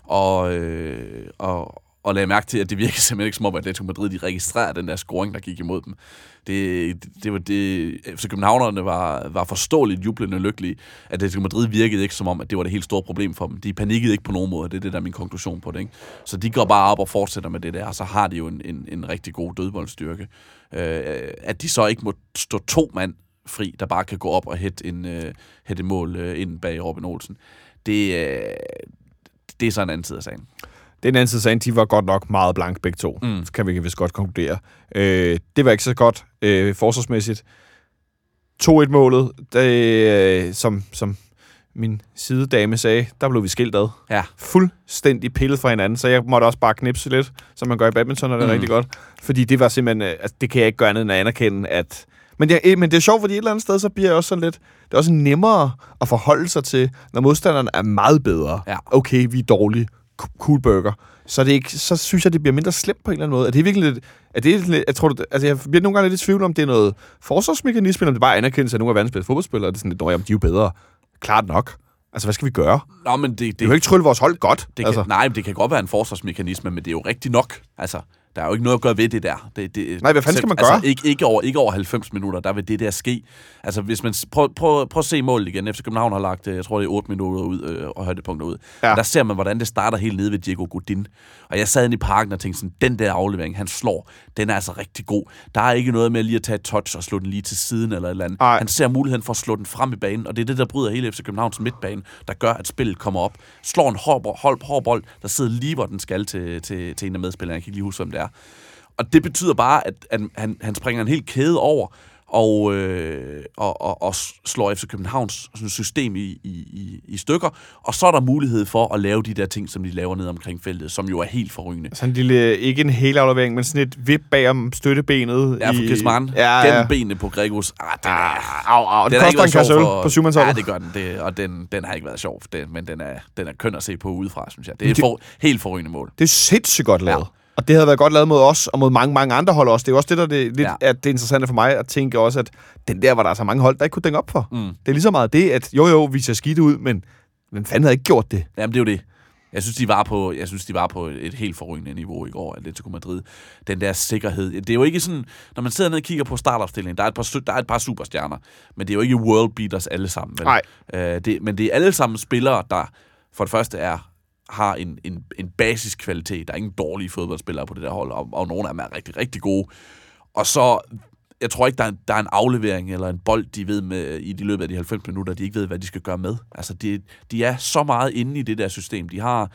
Og, øh, og, og lagde mærke til, at det virkede simpelthen ikke som om, at Atletico Madrid de registrerede den der scoring, der gik imod dem. Det, det var det, så københavnerne var, var forståeligt jublende lykkelige. At Atletico Madrid virkede ikke som om, at det var det helt store problem for dem. De panikkede ikke på nogen måde, det er det, der er min konklusion på det. Ikke? Så de går bare op og fortsætter med det der, og så har de jo en, en, en rigtig god dødboldstyrke. Øh, at de så ikke må stå to mand fri, der bare kan gå op og hætte en, øh, hætte mål øh, ind bag Robin Olsen. Det, øh, det er så en anden side af sagen. Den anden side sagen, de var godt nok meget blank begge to. Mm. Så kan vi vist godt konkludere. Øh, det var ikke så godt øh, forsvarsmæssigt. 2-1-målet, det, øh, som, som min sidedame sagde, der blev vi skilt ad. Ja. Fuldstændig pillet fra hinanden, så jeg måtte også bare knipse lidt, som man gør i badminton, og det er mm. rigtig godt. Fordi det var simpelthen, øh, altså, det kan jeg ikke gøre andet end at anerkende, at... Men er, men det er sjovt, fordi et eller andet sted, så bliver jeg også sådan lidt... Det er også nemmere at forholde sig til, når modstanderen er meget bedre. Ja. Okay, vi er dårlige cool burger. Så, det ikke, så synes jeg, det bliver mindre slemt på en eller anden måde. Er det virkelig lidt... Er det lidt jeg, tror, det, altså jeg bliver nogle gange lidt i tvivl om, det er noget forsvarsmekanisme, eller om det bare anerkendelse af nogle af verdens bedste fodboldspillere. Det er sådan lidt, jamen, de er jo bedre. Klart nok. Altså, hvad skal vi gøre? Nå, men det, det, det er jo ikke trylle vores hold godt. Det altså. kan, nej, men det kan godt være en forsvarsmekanisme, men det er jo rigtigt nok. Altså, der er jo ikke noget at gøre ved det der. Det, det, Nej, hvad fanden skal man altså, gøre? Ikke, ikke, over, ikke over 90 minutter, der vil det der ske. Altså, hvis man... Prøv, prøv, prøv at se målet igen. FC København har lagt, øh, jeg tror, det er 8 minutter ud, øh, og højdepunkter ud. Ja. Der ser man, hvordan det starter helt nede ved Diego Godin. Og jeg sad inde i parken og tænkte sådan, den der aflevering, han slår, den er altså rigtig god. Der er ikke noget med lige at tage et touch og slå den lige til siden eller et eller andet. Ej. Han ser muligheden for at slå den frem i banen, og det er det, der bryder hele FC Københavns midtbane, der gør, at spillet kommer op. Slår en hård, hård, hård bold, der sidder lige, hvor den skal til, til, til en af medspillerne. Jeg kan ikke lige huske, hvem det er. Og det betyder bare, at, at han, han springer en hel kæde over, og, øh, og, og, og slår FC Københavns system i, i, i stykker. Og så er der mulighed for at lave de der ting, som de laver ned omkring feltet, som jo er helt forrygende. Sådan en lille, ikke en hel aflevering, men sådan et vip bag om støttebenet. Ja, for Kisman. Ja, ja. benene på Gregos. Ah, den er, Ah, au, au. den Det koster en kasse på syvmandsholdet. Ja, det gør den. Det, og den, den har ikke været sjov, det, men den er, den er køn at se på udefra, synes jeg. Det er det- for, helt forrygende mål. Det er sindssygt godt lavet. Ja. Og det havde været godt lavet mod os, og mod mange, mange andre hold også. Det er jo også det, der det, lidt, Ja. at det er interessante for mig at tænke også, at den der var der så mange hold, der ikke kunne dænge op for. Mm. Det er lige så meget det, at jo jo, vi ser skidt ud, men men fanden havde ikke gjort det. Jamen, det er jo det. Jeg synes, de var på, jeg synes, de var på et helt forrygende niveau i går, Atletico Madrid. Den der sikkerhed. Det er jo ikke sådan, når man sidder ned og kigger på startopstillingen, der er et par, der er et par superstjerner, men det er jo ikke world beaters alle sammen. Vel? Nej. Øh, det, men det er alle sammen spillere, der for det første er har en, en, en basiskvalitet. Der er ingen dårlige fodboldspillere på det der hold, og, og nogle af dem er rigtig, rigtig gode. Og så, jeg tror ikke, der er, en, der er en aflevering eller en bold, de ved med, i de løbet af de 90 minutter, de ikke ved, hvad de skal gøre med. Altså, de, de er så meget inde i det der system. De har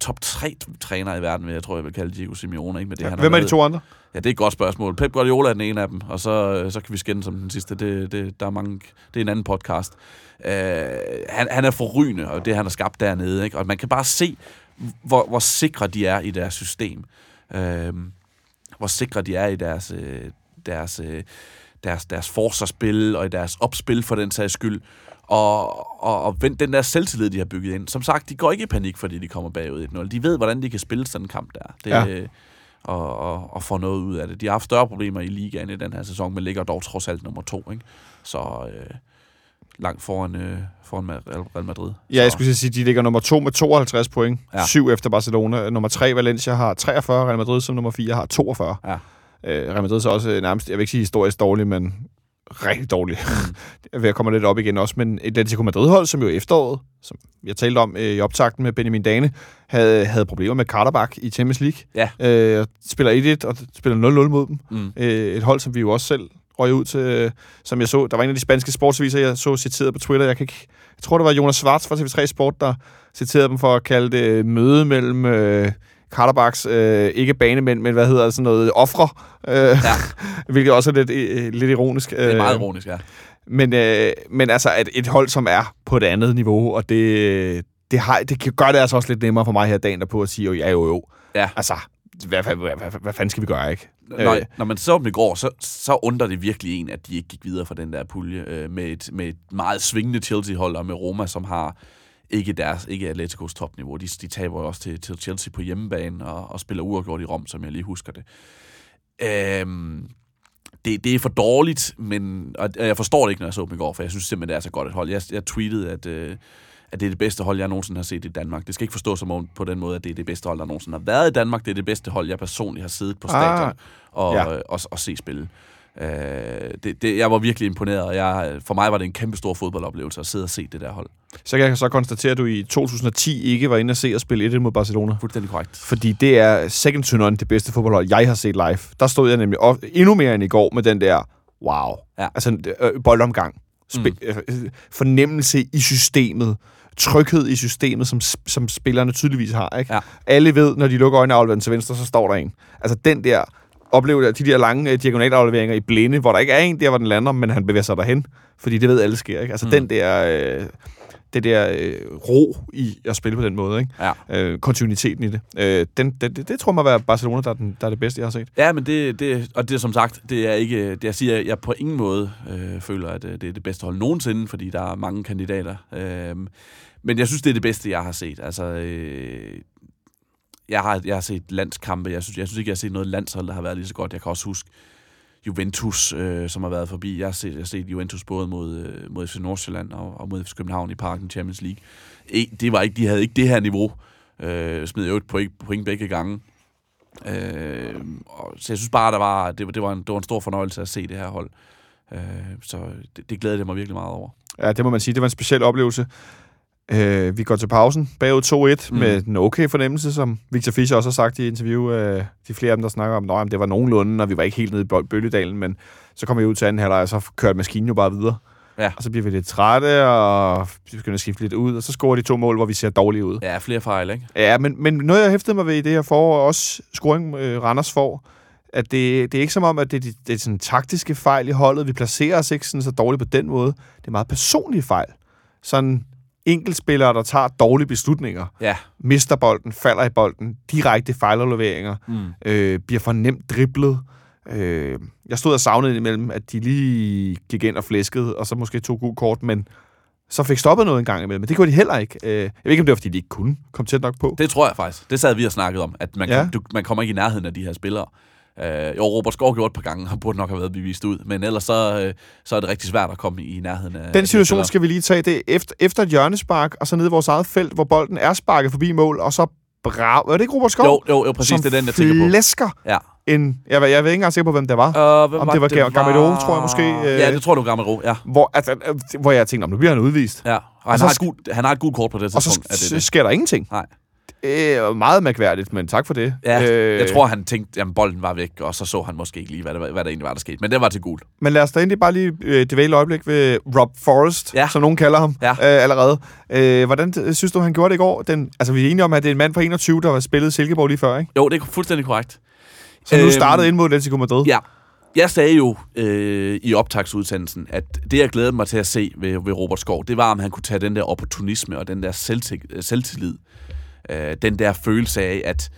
top 3 træner i verden, jeg tror, jeg vil kalde Diego Simeone. Ikke? Med det, Ja, han hvem er de to andre? Ja, det er et godt spørgsmål. Pep Guardiola er den ene af dem, og så, så kan vi skændes som den sidste. Det, det, der er mange, det er en anden podcast. Uh, han, han er forrygende, og det han har skabt dernede. Ikke? Og man kan bare se, hvor, hvor sikre de er i deres system. Uh, hvor sikre de er i deres, øh, deres, øh, deres, deres forsvarsspil og i deres opspil for den sags skyld. Og, og, og den der selvtillid, de har bygget ind. Som sagt, de går ikke i panik, fordi de kommer bagud 1-0. De ved, hvordan de kan spille sådan en kamp der. Det, Ja. ja. og, og, og få noget ud af det. De har haft større problemer i ligaen i den her sæson, men ligger dog trods alt nummer to. Ikke? Så øh, langt foran, øh, foran Real- Madrid. Ja, jeg skulle sige, de ligger nummer to med 52 point. Ja. Syv efter Barcelona. Nummer tre, Valencia, har 43. Real Madrid som nummer 4 har 42. Ja. Øh, Real Madrid er så også øh, nærmest, jeg vil ikke sige historisk dårlig, men rigtig dårlig. Mm. jeg kommer lidt op igen også, men et Atletico Madrid-hold, som jo efteråret, som jeg talte om øh, i optakten med Benjamin Dane, havde, havde problemer med Karterbak i Champions League. Ja. Øh, spiller 1-1 og spiller 0-0 mod dem. Mm. Øh, et hold, som vi jo også selv røg ud til, øh, som jeg så. Der var en af de spanske sportsviser, jeg så citeret på Twitter. Jeg, kan ikke, jeg tror, det var Jonas Schwartz fra TV3 Sport, der citerede dem for at kalde det øh, møde mellem øh, Karterbaks, øh, ikke banemænd, men hvad hedder det, sådan noget, ofre. Øh, ja. hvilket også er lidt, øh, lidt ironisk. Det er meget ironisk, ja. Men, øh, men altså, at et hold, som er på et andet niveau, og det, det, har, det kan gøre det altså også lidt nemmere for mig her dagen derpå at sige, jo, ja, jo, jo. Ja. Altså, hvad, hvad, hvad, hvad, hvad fanden skal vi gøre, ikke? Når, Øh. når man så dem i går, så, så undrer det virkelig en, at de ikke gik videre fra den der pulje øh, med, et, med et meget svingende Chelsea-hold, og med Roma, som har ikke deres, ikke Atleticos topniveau. De, de taber jo også til, til Chelsea på hjemmebane og, og spiller uafgjort i Rom, som jeg lige husker det. Øhm, det, det er for dårligt, men og jeg forstår det ikke, når jeg så dem i går, for jeg synes simpelthen, det er så godt et hold. Jeg, jeg tweetede, at, øh, at det er det bedste hold, jeg nogensinde har set i Danmark. Det skal ikke forstås som om på den måde, at det er det bedste hold, der nogensinde har været i Danmark. Det er det bedste hold, jeg personligt har siddet på stadion Ah, og, ja. ja. og, og se spille. Øh, det, det, jeg var virkelig imponeret, og jeg, for mig var det en kæmpe stor fodboldoplevelse at sidde og se det der hold. Så kan jeg så konstatere, at du i 2010 ikke var inde og se og spille 1 mod Barcelona. Fuldstændig korrekt. Fordi det er second to none, det bedste fodboldhold, jeg har set live. Der stod jeg nemlig op, endnu mere end i går med den der, wow, Ja. altså øh, boldomgang. Sp- mm. Fornemmelse i systemet. Tryghed i systemet, som, som spillerne tydeligvis har. Ikke? Ja. Alle ved, når de lukker øjnene den til venstre, så står der en. Altså den der, opleve de der lange øh, diagonalafleveringer i blinde, hvor der ikke er en der, hvor den lander, men han bevæger sig derhen. Fordi det ved alle sker. Ikke? Altså mm. den der... Øh, det der øh, ro i at spille på den måde, ikke? Ja. Øh, kontinuiteten i det. Øh, den, det, det, det tror jeg må være Barcelona, der er, den, der er det bedste, jeg har set. Ja, men det, det, og det er som sagt, det er ikke, det jeg siger, jeg, jeg på ingen måde øh, føler, at øh, det er det bedste hold nogensinde, fordi der er mange kandidater. Øh, men jeg synes, det er det bedste, jeg har set. Altså, øh, jeg, har, jeg har set landskampe. Jeg synes, jeg synes ikke, jeg har set noget landshold, der har været lige så godt. Jeg kan også huske Juventus, øh, som har været forbi. Jeg har set, jeg har set Juventus både mod, øh, mod FC Nordsjælland og, og mod FC København i Parken Champions League. E, det var ikke, de havde ikke det her niveau. Øh, smed jo et point, point begge gange. Øh, og, så jeg synes bare, der var, det, var- det, var en, det var en stor fornøjelse at se det her hold. Øh, så det, det glæder jeg mig virkelig meget over. Ja, det må man sige. Det var en speciel oplevelse. Øh, vi går til pausen bagud 2-1 mm. Med en okay fornemmelse, som Victor Fischer også har sagt i interview. Øh, de flere af dem, der snakker om, at det var nogenlunde, og vi var ikke helt nede i Bø- Bølledalen, men så kom vi ud til anden halvleg, og så kørte maskinen jo bare videre. Ja. Og så bliver vi lidt trætte, og vi begynder at skifte lidt ud, og så scorer de to mål, hvor vi ser dårlige ud. Ja, flere fejl, ikke? Ja, men, men noget, jeg hæftede mig ved i det her forår, og også scoring øh, Randers får, at det, det er ikke som om, at det, det, det er sådan taktiske fejl i holdet. Vi placerer os ikke sådan så dårligt på den måde. Det er meget personlige fejl. Sådan enkeltspillere, der tager dårlige beslutninger, Ja. mister bolden, falder i bolden, direkte fejlafleveringer, Mm. øh, bliver for nemt driblet. Øh, jeg stod og savnede imellem, at de lige gik ind og flæskede, og så måske tog gul kort, men så fik stoppet noget en gang imellem. Men det gjorde de heller ikke. Øh, jeg ved ikke, om det var, fordi de ikke kunne komme tæt nok på. Det tror jeg faktisk. Det sad vi og snakket om, at man, Ja. ja. du, man kommer ikke i nærheden af de her spillere. Øh, jo, Robert Skov gjorde et par gange, og burde nok have været bevist ud, men ellers så, øh, så er det rigtig svært at komme i nærheden af Den de situation skal vi lige tage. Det er efter, efter et hjørnespark, og så nede i vores eget felt, hvor bolden er sparket forbi mål, og så brav... Er det ikke Robert Skov? Jo, jo, jo præcis, som det er den, jeg tænker på. flæsker Ja. en... Jeg, jeg, jeg er ikke engang sikker på, hvem det var. Uh, hvem Om det var Ga- Gamero, tror jeg måske, øh. Ja, det tror du, Gamero, ja. Hvor, altså, hvor jeg tænkte, om nu bliver han udvist. ja. Og han, så har et gult, han har et gult kort på det Og så tidspunkt. det, sk- det. sker der ingenting. Nej. Øh, meget mærkværdigt, men tak for det. Ja, øh, jeg tror, han tænkte, at bolden var væk, og så så han måske ikke lige, hvad der, hvad der egentlig var, der skete. Men det var til gul. Men lad os da egentlig bare lige øh, dvæle et øjeblik ved Rob Forrest, Ja. som nogen kalder ham Ja. øh, allerede. Øh, hvordan synes du, han gjorde det i går? Den, altså, vi er enige om, at det er en mand på 21, der var spillet Silkeborg lige før, ikke? Jo, det er fuldstændig korrekt. Så nu Øhm, startede ind mod Atletico Madrid. Ja. Jeg sagde jo øh, i optagsudsendelsen, at det, jeg glædede mig til at se ved, ved Robert Skov, det var, om han kunne tage den der opportunisme og den der selvti- øh, selvtillid, øh, den der følelse af, at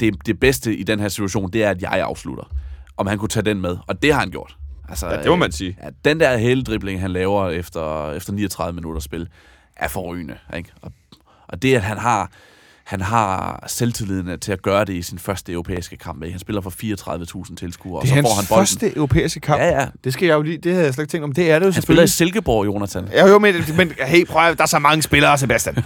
det, det bedste i den her situation, det er, at jeg afslutter. Om han kunne tage den med, og det har han gjort. Altså, Ja, det må man sige. Ja, den der hæledribling, han laver efter, efter 39 minutter spil, er forrygende. Ikke? Og, og det, at han har, han har selvtilliden til at gøre det i sin første europæiske kamp. ikke? Han spiller for 34.000 tilskuere, og Det er så får han bolden. første europæiske kamp. Ja, ja. Det skal jeg jo lige, det havde jeg slet ikke tænkt om. Det er det jo Han spiller i. Silkeborg, Jonathan. Ja, jo, men, men hey, prøv at, der er så mange spillere, Sebastian.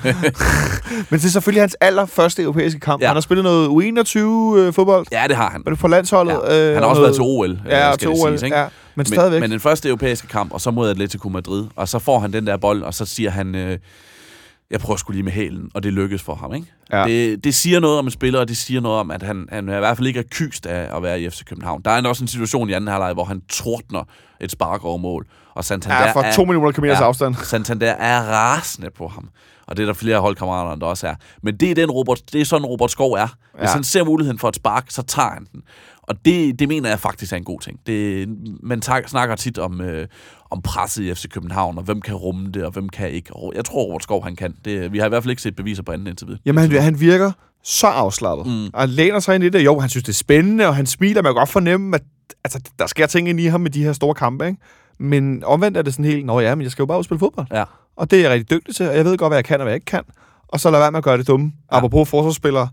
men det er selvfølgelig hans allerførste europæiske kamp. Ja. Han har spillet noget U21-fodbold. Ja, det har han. Var det på landsholdet? Ja. Øh, Han har og også noget- været til OL, øh, Ja, skal til det OL, siges, ikke? ja. Men, Men, stadigvæk. men den første europæiske kamp, og så mod Atletico Madrid, og så får han den der bold, og så siger han, øh, jeg prøver sgu lige med hælen, og det lykkes for ham. Ikke? Ja. Det, det siger noget om en spiller, og det siger noget om, at han, han i hvert fald ikke er kyst af at være i FC København. Der er også en situation i anden halvleg, hvor han tordner et spark over mål, og Santander ja, for er, to millioner kilometers Ja. afstand. Santander er rasende på ham. Og det er der flere holdkammerater, der også er. Men det er, den Robert, det er sådan, Robert Skov er. Hvis Ja. han ser muligheden for et spark, så tager han den. Og det, det mener jeg faktisk er en god ting. Det, man tak, snakker tit om, øh, om presset i FC København, og hvem kan rumme det, og hvem kan ikke. Og Jeg tror, Robert Skov han kan. Det, vi har i hvert fald ikke set beviser på andet indtil videre. Jamen, han, han virker så afslappet. Mm. Og han læner sig ind i det. Jo, han synes, det er spændende, og han smiler. Man kan godt fornemme, at altså, der sker ting ind i ham med de her store kampe, ikke? Men omvendt er det sådan helt, nå ja, men jeg skal jo bare udspille fodbold. Ja. Og det er jeg rigtig dygtig til, og jeg ved godt, hvad jeg kan og hvad jeg ikke kan. Og så lad være med at gøre det dumme. Ja. Apropos forsvarsspillere.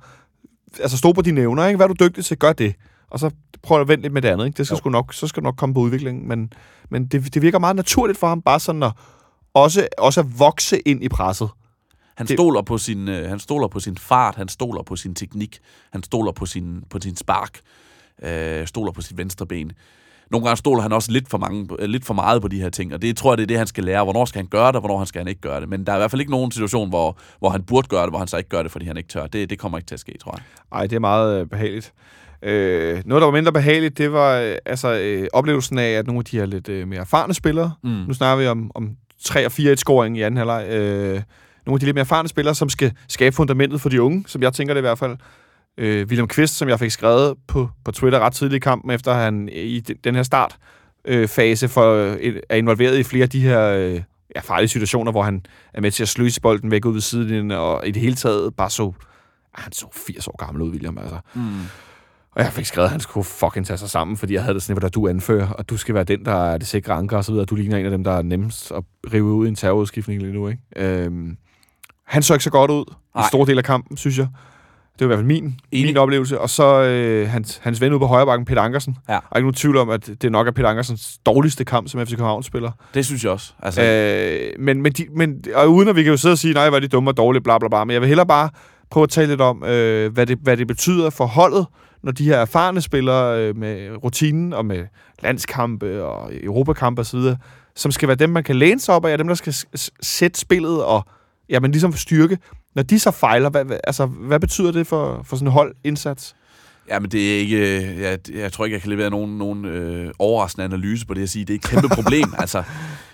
Altså, stå på dine evner, ikke? Hvad er du dygtig til? Gør det. Og så prøv at vente lidt med det andet, ikke? Det skal Jo. sgu nok, så skal du nok komme på udviklingen. Men, men det, det virker meget naturligt for ham, bare sådan at også, også at vokse ind i presset. Han Det- stoler, på sin, øh, han stoler på sin fart, han stoler på sin teknik, han stoler på sin, på sin spark, øh, stoler på sit venstre ben. Nogle gange stoler han også lidt for, mange, øh, lidt for meget på de her ting, og det tror jeg, det er det, han skal lære. Hvornår skal han gøre det, og hvornår han skal han ikke gøre det. Men der er i hvert fald ikke nogen situation, hvor, hvor han burde gøre det, hvor han så ikke gør det, fordi han ikke tør. Det, det kommer ikke til at ske, tror jeg. Ej, det er meget øh, behageligt. Øh, noget, der var mindre behageligt, det var øh, altså, øh, oplevelsen af, at nogle af de her lidt øh, mere erfarne spillere, Mm. nu snakker vi om, om 3 og 4-1-scoring i anden halvleg, øh, nogle af de lidt mere erfarne spillere, som skal skabe fundamentet for de unge, som jeg tænker det i hvert fald. Øh, William Kvist, som jeg fik skrevet på, på Twitter ret tidligt i kampen, efter han i de- den her start øh, fase for, øh, er involveret i flere af de her øh, ja, farlige situationer, hvor han er med til at sløse bolden væk ud ved siden, og i det hele taget bare så, ah, han så 80 år gammel ud, William, altså. Mm. Og jeg fik skrevet, at han skulle fucking tage sig sammen, fordi jeg havde det sådan, at du anfører, og du skal være den, der er det sikre anker og så videre. Du ligner en af dem, der er nemmest at rive ud i en terrorudskiftning lige nu, ikke? Øhm, han så ikke så godt ud i Nej. en stor del af kampen, synes jeg. Det var i hvert fald min, Enig. min oplevelse. Og så øh, hans, hans ven ude på højre bakken, Peter Ankersen. Ja. Er ikke nogen tvivl om, at det nok er Peter Ankersens dårligste kamp som FC København spiller. Det synes jeg også. Altså, Øh, men, men, de, men, og uden at vi kan jo sidde og sige, nej, hvor er de dumme og dårlige, bla bla bla. Men jeg vil hellere bare prøve at tale lidt om, øh, hvad, det, hvad det betyder for holdet, når de her erfarne spillere øh, med rutinen og med landskampe og europakampe osv., som skal være dem, man kan læne sig op af, dem, der skal sætte spillet og ja, men ligesom styrke. Når de så fejler, hvad, hvad, altså, hvad betyder det for, for sådan en holdindsats? Ja, men det er ikke... Jeg, jeg tror ikke, jeg kan levere nogen, nogen øh, overraskende analyse på det at sige. Det er et kæmpe problem. altså,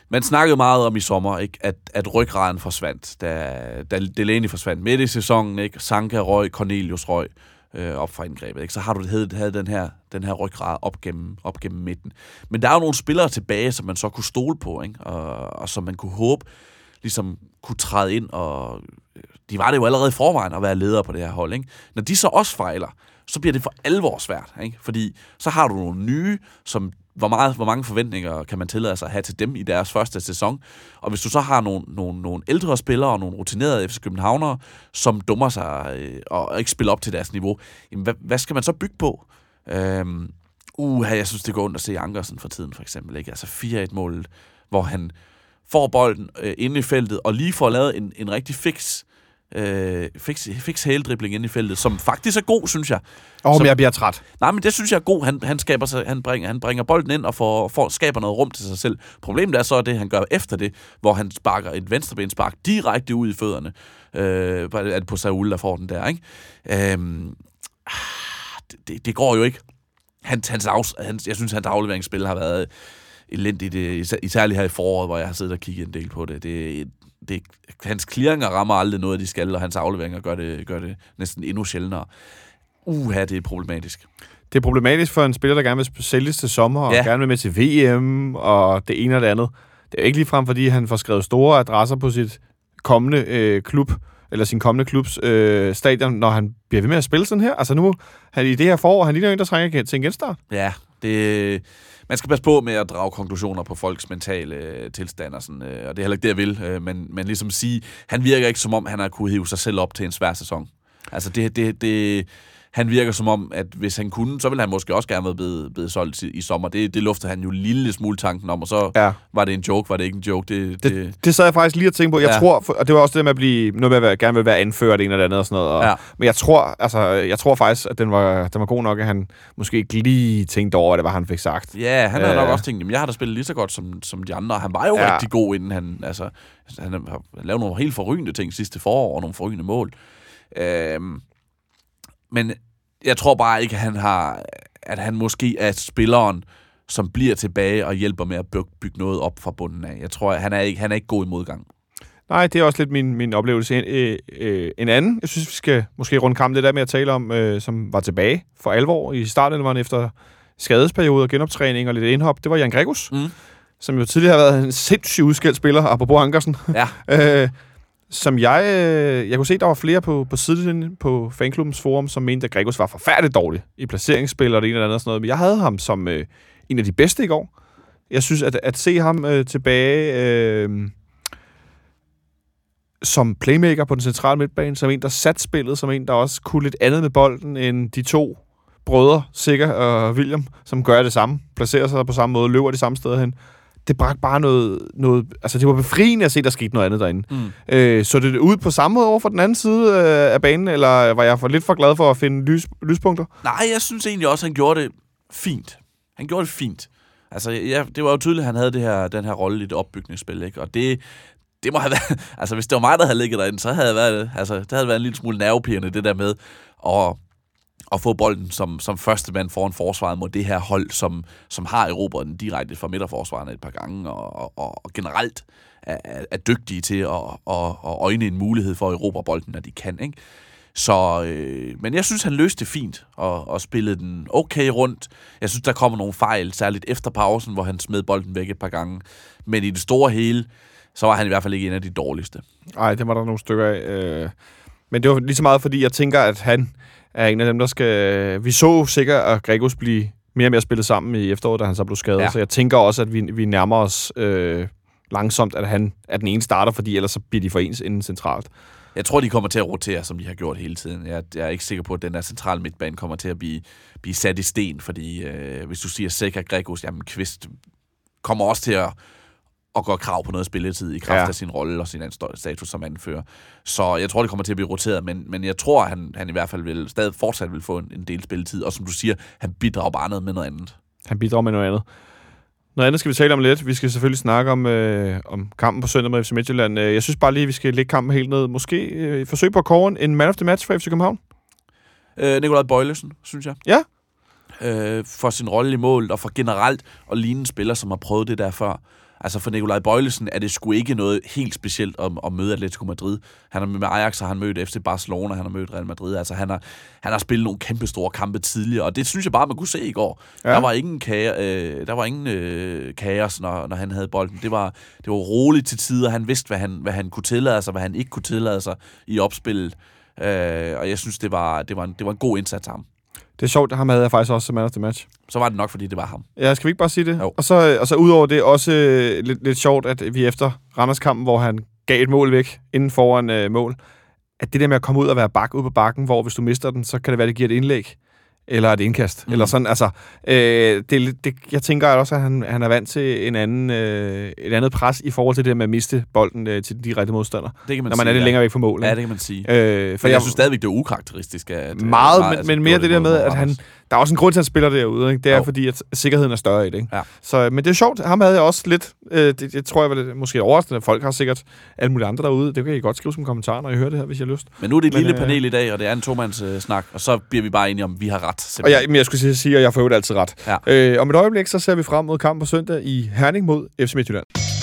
man snakkede meget om i sommer, ikke, at, at ryggraden forsvandt, da, da Delaney forsvandt midt i sæsonen. Ikke? Sanka røg, Cornelius røg øh, op fra indgrebet. Ikke? Så har du havde, havde den, her, den her ryggrad op gennem, op gennem midten. Men der er jo nogle spillere tilbage, som man så kunne stole på, ikke? Og, og som man kunne håbe ligesom kunne træde ind, og de var det jo allerede i forvejen at være ledere på det her hold. Ikke? Når de så også fejler, så bliver det for alvor svært. Ikke? Fordi så har du nogle nye, som hvor, meget, hvor mange forventninger kan man tillade sig at have til dem i deres første sæson. Og hvis du så har nogle, nogle, nogle ældre spillere og nogle rutinerede FC Københavnere, som dummer sig øh, og ikke spiller op til deres niveau, jamen hvad, hvad skal man så bygge på? Øhm, uh, jeg synes, det går ondt at se Ankersen for tiden, for eksempel. Ikke? Altså 4-1-målet, hvor han får bolden øh, inde i feltet, og lige får lavet en, en rigtig fix øh, fik, fik hældribling ind i feltet, som faktisk er god, synes jeg. Åh, Som- men jeg bliver træt. Nej, men det synes jeg er god. Han, han, skaber sig, han, bringer, han bringer bolden ind og får, får, skaber noget rum til sig selv. Problemet er så det, han gør efter det, hvor han sparker et venstrebenspark direkte ud i fødderne. Øh, på- er det på Saul, der får den der, ikke? Ah, det, det, går jo ikke. Han, hans, afs, hans, jeg synes, hans afleveringsspil har været elendigt, øh, især- især her i foråret, hvor jeg har siddet og kigget en del på det. det, det hans clearinger rammer aldrig noget, de skal, og hans afleveringer gør det, gør det næsten endnu sjældnere. Uha, det er problematisk. Det er problematisk for en spiller, der gerne vil sælges til sommer, og Ja. gerne vil med til VM, og det ene og det andet. Det er ikke ligefrem, fordi han får skrevet store adresser på sit kommende øh, klub, eller sin kommende klubs øh, stadion, når han bliver ved med at spille sådan her. Altså nu, han, i det her forår, han ligner jo en, der trænger til en genstart. Ja, det, man skal passe på med at drage konklusioner på folks mentale øh, tilstand og sådan, øh, og det er heller ikke det, jeg vil, øh, men, men ligesom sige, han virker ikke som om, han har kunne hive sig selv op til en svær sæson. Altså det, det, det, han virker som om, at hvis han kunne, så ville han måske også gerne være blevet, blevet solgt i, i sommer. Det, det luftede han jo en lille smule tanken om, og så Ja. var det en joke, var det ikke en joke. Det, det, Det, det sad jeg faktisk lige og tænkte på. Jeg Ja. tror, for- og det var også det med at blive, noget med at være, gerne vil være anført, en eller andet og sådan noget. Og, Ja. Men jeg tror, altså, jeg tror faktisk, at den var, den var god nok, at han måske ikke lige tænkte over, hvad det var, han fik sagt. Ja, han har Øh. nok også tænkt, jamen, jeg har da spillet lige så godt som, som de andre. Han var jo ja. Rigtig god, inden han... Altså, han har lavet nogle helt forrygende ting sidste forår, og nogle forrygende mål. Øhm, men jeg tror bare ikke, at han har... At han måske er spilleren, som bliver tilbage og hjælper med at bygge, noget op fra bunden af. Jeg tror, at han er ikke, han er ikke god i modgang. Nej, det er også lidt min, min oplevelse. En, øh, øh, en anden, jeg synes, vi skal måske runde kampen det der med at tale om, øh, som var tilbage for alvor i starten, var efter skadesperiode og genoptræning og lidt indhop, det var Jan Gregus, Mm. som jo tidligere har været en sindssygt udskilt spiller, apropos Ankersen. Ja, Øh, som jeg... Øh, jeg kunne se, der var flere på, på sidelinjen på fanklubbens forum, som mente, at Gregos var forfærdeligt dårlig i placeringsspil og det ene eller andet og sådan noget. Men jeg havde ham som øh, en af de bedste i går. Jeg synes, at, at se ham øh, tilbage øh, som playmaker på den centrale midtbane, som en, der satte spillet, som en, der også kunne lidt andet med bolden end de to brødre, Sikker og William, som gør det samme, placerer sig på samme måde, løber de samme steder hen. Det bragte bare noget, noget... Altså, det var befriende at se, der skete noget andet derinde. Mm. Øh, så det ud på samme måde over for den anden side øh, af banen, eller var jeg for lidt for glad for at finde lys, lyspunkter? Nej, jeg synes egentlig også, han gjorde det fint. Han gjorde det fint. Altså, ja, det var jo tydeligt, at han havde det her, den her rolle i det opbygningsspil, ikke? Og det, det må have været... Altså, hvis det var mig, der havde ligget derinde, så havde det været, altså, det havde været en lille smule nervepirrende, det der med at, at få bolden som, som første mand foran forsvaret mod det her hold, som, som har erobret den direkte fra midterforsvarerne et par gange, og, og, og generelt er, er, dygtige til at, at, og øjne en mulighed for at erobre bolden, når de kan, ikke? Så, øh, men jeg synes, han løste det fint og, og spillede den okay rundt. Jeg synes, der kommer nogle fejl, særligt efter pausen, hvor han smed bolden væk et par gange. Men i det store hele, så var han i hvert fald ikke en af de dårligste. Nej, det var der nogle stykker af. Øh. Men det var lige så meget, fordi jeg tænker, at han er en af dem, der skal... Vi så sikkert, at Gregos blive mere og mere spillet sammen i efteråret, da han så blev skadet. Ja. Så jeg tænker også, at vi, vi nærmer os øh, langsomt, at han er den ene starter, fordi ellers så bliver de for ens inden centralt. Jeg tror, de kommer til at rotere, som de har gjort hele tiden. Jeg, jeg er ikke sikker på, at den der centrale midtbane kommer til at blive, blive sat i sten, fordi øh, hvis du siger Seca Gregos, jamen Kvist kommer også til at, at gå krav på noget spilletid i kraft ja. Af sin rolle og sin status som anfører. Så jeg tror, det kommer til at blive roteret, men, men jeg tror, at han, han i hvert fald vil, stadig fortsat vil få en, en del spilletid. Og som du siger, han bidrager bare noget med noget andet. Han bidrager med noget andet. Noget andet skal vi tale om lidt. Vi skal selvfølgelig snakke om, øh, om kampen på søndag med FC Midtjylland. Øh, Jeg synes bare lige, vi skal lægge kampen helt ned. Måske øh, forsøg på at kåre en man of the match for FC København. Øh, Nikolaj Bøjlesen, synes jeg. Ja. Øh, for sin rolle i mål, og for generelt at ligne en spiller, som har prøvet det der før. Altså for Nikolaj Bøjlesen er det sgu ikke noget helt specielt at, at møde Atletico Madrid. Han har med Ajax har han mødt FC Barcelona, han har mødt Real Madrid. Altså han har, han har spillet nogle kæmpe store kampe tidligere, og det synes jeg bare, man kunne se i går. Ja. Ja. Der var ingen, kager, øh, der var ingen øh, kaos, når, når han havde bolden. Det var, det var roligt til tider. Han vidste, hvad han, hvad han kunne tillade sig, hvad han ikke kunne tillade sig i opspillet. Øh, og jeg synes, det var, det, var en, det var en god indsats af ham. Det er sjovt, ham havde jeg faktisk også som man of the match. Så var det nok, fordi det var ham. Ja, skal vi ikke bare sige det? Jo. Og så, og så udover det også øh, lidt, lidt sjovt, at vi efter Randers-kampen, hvor han gav et mål væk inden foran øh, mål, at det der med at komme ud og være bak ud på bakken, hvor hvis du mister den, så kan det være, det giver et indlæg. Eller et indkast. Mm. Eller sådan, altså, øh, det, det, jeg tænker også, at han, han er vant til en anden, øh, et andet pres i forhold til det med at miste bolden øh, til de rette modstandere. Det kan man når man sige, er lidt ja. længere væk fra målet. Ja, det kan man sige. Øh, For for jeg, jeg, synes stadigvæk, det er ukarakteristisk. At, øh, meget, Mar- men, altså, men mere gjorde det der med, at han. Der er også en grund til, at han spiller derude. Ikke? Det er Jo. fordi, at sikkerheden er større i det. Ikke? Ja. Så, men det er sjovt. Ham havde jeg også lidt... Øh, det, det, tror jeg var lidt, måske overraskende. Folk har sikkert alle mulige andre derude. Det kan I godt skrive som kommentar, når I hører det her, hvis I har lyst. Men nu er det et Men, lille øh, panel i dag, og det er en tomands øh, snak, og så bliver vi bare enige om, at vi har ret. Og simpelthen. jeg, men jeg skulle sige- sige, at jeg får jo altid ret. Ja. Øh, om et øjeblik, så ser vi frem mod kamp på søndag i Herning mod FC Midtjylland.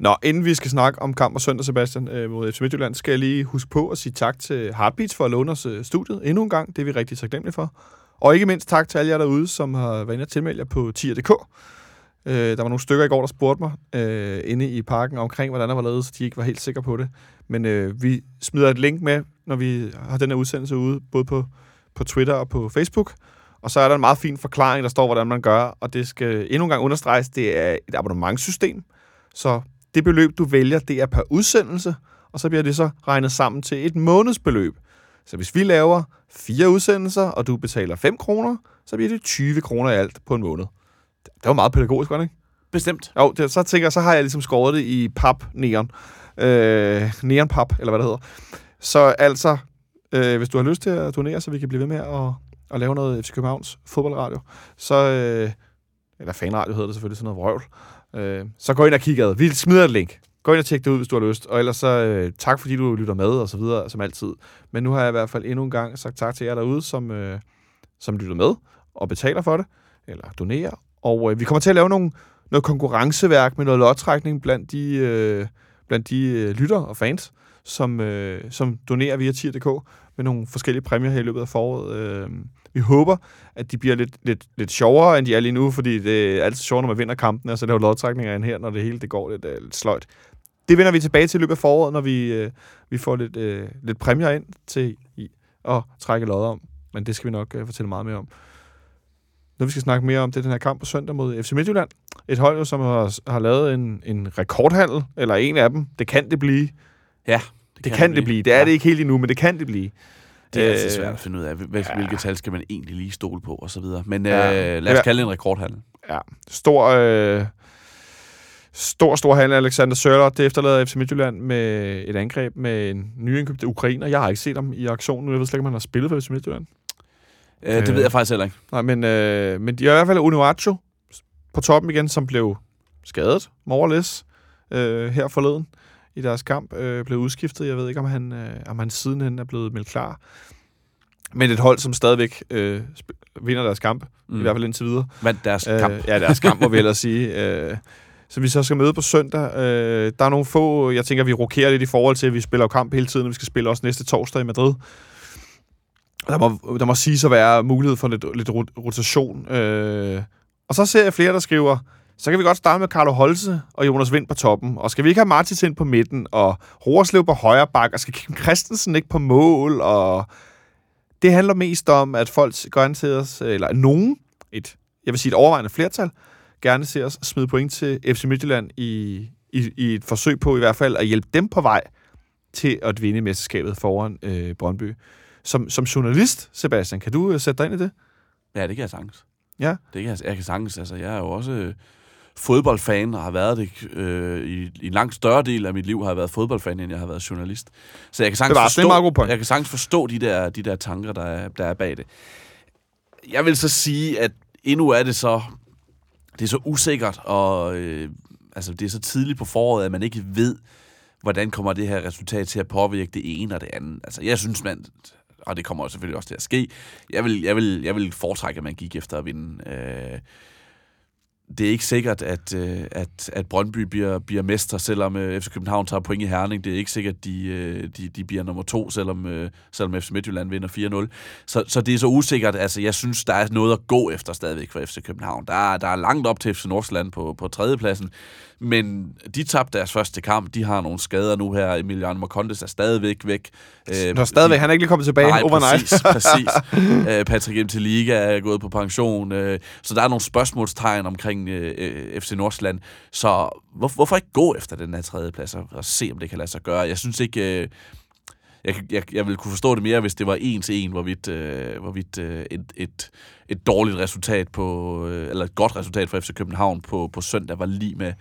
Nå, inden vi skal snakke om kamp på søndag, Sebastian, øh, mod FC Midtjylland, skal jeg lige huske på at sige tak til Heartbeats for at låne os øh, studiet endnu en gang. Det er vi rigtig taknemmelige for. Og ikke mindst tak til alle jer derude, som har været inde og tilmelde jer på tier.dk. Øh, der var nogle stykker i går, der spurgte mig øh, inde i parken omkring, hvordan der var lavet, så de ikke var helt sikre på det. Men øh, vi smider et link med, når vi har den her udsendelse ude, både på, på Twitter og på Facebook. Og så er der en meget fin forklaring, der står, hvordan man gør, og det skal endnu en gang understreges, det er et abonnementssystem. Så det beløb, du vælger, det er per udsendelse, og så bliver det så regnet sammen til et månedsbeløb. Så hvis vi laver fire udsendelser, og du betaler 5 kroner, så bliver det 20 kroner i alt på en måned. Det var meget pædagogisk, var det ikke? Bestemt. Jo, det, så tænker jeg, så har jeg ligesom skåret det i pap neon. Øh, neon pap, eller hvad det hedder. Så altså, øh, hvis du har lyst til at donere, så vi kan blive ved med at, at lave noget FC Københavns fodboldradio, så, øh, eller fanradio hedder det selvfølgelig, sådan noget vrøvl, øh, så gå ind og kig ad. Vi smider et link. Gå ind og tjek det ud, hvis du har lyst. Og ellers så øh, tak, fordi du lytter med, og så videre, som altid. Men nu har jeg i hvert fald endnu en gang sagt tak til jer derude, som, øh, som lytter med og betaler for det, eller donerer. Og øh, vi kommer til at lave nogle, noget konkurrenceværk med noget lodtrækning blandt de, øh, blandt de øh, lytter og fans, som, øh, som donerer via tier.dk med nogle forskellige præmier her i løbet af foråret. Øh, vi håber, at de bliver lidt, lidt, lidt sjovere, end de er lige nu, fordi det er altid sjovt, når man vinder kampen, og så laver lodtrækninger ind her, når det hele det går lidt, øh, lidt sløjt. Det vender vi tilbage til i løbet af foråret, når vi, øh, vi får lidt, øh, lidt præmier ind til i, at trække lodder om. Men det skal vi nok øh, fortælle meget mere om. Noget, vi skal snakke mere om, det er den her kamp på søndag mod FC Midtjylland. Et hold, som har, har lavet en, en rekordhandel, eller en af dem. Det kan det blive. Ja, Det, det kan, det blive. Det er Ja. det ikke helt endnu, men det kan det blive. Det er altid Øh, svært at finde ud af, hvil- ja. hvilke tal skal man egentlig lige stole på, og så videre. Men Ja. øh, lad os kalde det en rekordhandel. Ja, stor, øh, stor, stor handel Alexander Sørler. Det efterlader FC Midtjylland med et angreb med en nyindkøbt ukrainer. Jeg har ikke set ham i aktionen. Jeg ved slet ikke, om han har spillet for FC Midtjylland. Øh, det Øh. ved jeg faktisk heller ikke. Nej, men, øh, men de har i hvert fald Unuacho på toppen igen, som blev skadet, more or less, øh, her forleden i deres kamp. Øh, blev udskiftet. Jeg ved ikke, om han, øh, om han sidenhen er blevet meldt klar. Men et hold, som stadigvæk øh, vinder deres kamp, mm. i hvert fald indtil videre. Vandt deres kamp. Øh, ja, deres kamp, må vi ellers sige. Øh, så vi så skal møde på søndag. Øh, der er nogle få, jeg tænker, vi rokerer lidt i forhold til, at vi spiller jo kamp hele tiden, og vi skal spille også næste torsdag i Madrid. Der må, der må sige så være mulighed for lidt, lidt rot- rotation. Øh, og så ser jeg flere, der skriver, så kan vi godt starte med Carlo Holse og Jonas Vind på toppen. Og skal vi ikke have Martins ind på midten, og Roerslev på højre bak, og skal Kim Christensen ikke på mål, og det handler mest om, at folk går til os, eller nogen, et, jeg vil sige et overvejende flertal, gerne ser os smide point til FC Midtjylland i, i, i et forsøg på i hvert fald at hjælpe dem på vej til at vinde mesterskabet foran øh, Brøndby. Som, som journalist, Sebastian, kan du øh, sætte dig ind i det? Ja, det kan jeg sagtens. Ja. Det kan jeg, jeg kan sagtens. Altså, jeg er jo også øh, fodboldfan, og har været det øh, i, i en langt større del af mit liv, har jeg været fodboldfan, end jeg har været journalist. Så jeg kan sagtens, forstå, jeg kan sagtens forstå de der, de der tanker, der er, der er bag det. Jeg vil så sige, at endnu er det så, det er så usikkert, og øh, altså, det er så tidligt på foråret, at man ikke ved, hvordan kommer det her resultat til at påvirke det ene og det andet. Altså, jeg synes, man, og det kommer selvfølgelig også til at ske, jeg vil, jeg vil, jeg vil foretrække, at man gik efter at vinde. Øh, det er ikke sikkert, at, øh, at, at Brøndby bliver, bliver mester, selvom øh, FC København tager point i Herning. Det er ikke sikkert, at de, øh, de, de bliver nummer to, selvom, selvom FC Midtjylland vinder 4-0. Så, så det er så usikkert. Altså, jeg synes, der er noget at gå efter stadigvæk for FC København. Der er, der er langt op til FC Nordsjælland på, på tredjepladsen. Men de tabte deres første kamp. De har nogle skader nu her. Emiliano Marcondes er stadigvæk væk. Øh, Nå, stadigvæk, han er ikke lige kommet tilbage Nej, overnight. præcis, præcis. Øh, Patrick M. Liga er gået på pension, øh, så der er nogle spørgsmålstegn omkring øh, FC Nordsjælland. Så hvor, hvorfor ikke gå efter den her tredje plads og, og se, om det kan lade sig gøre? Jeg synes ikke... Øh, jeg, jeg, jeg ville kunne forstå det mere, hvis det var en til en, hvorvidt, øh, hvorvidt øh, et, et, et dårligt resultat på, øh, eller et godt resultat for FC København på, på søndag var lige med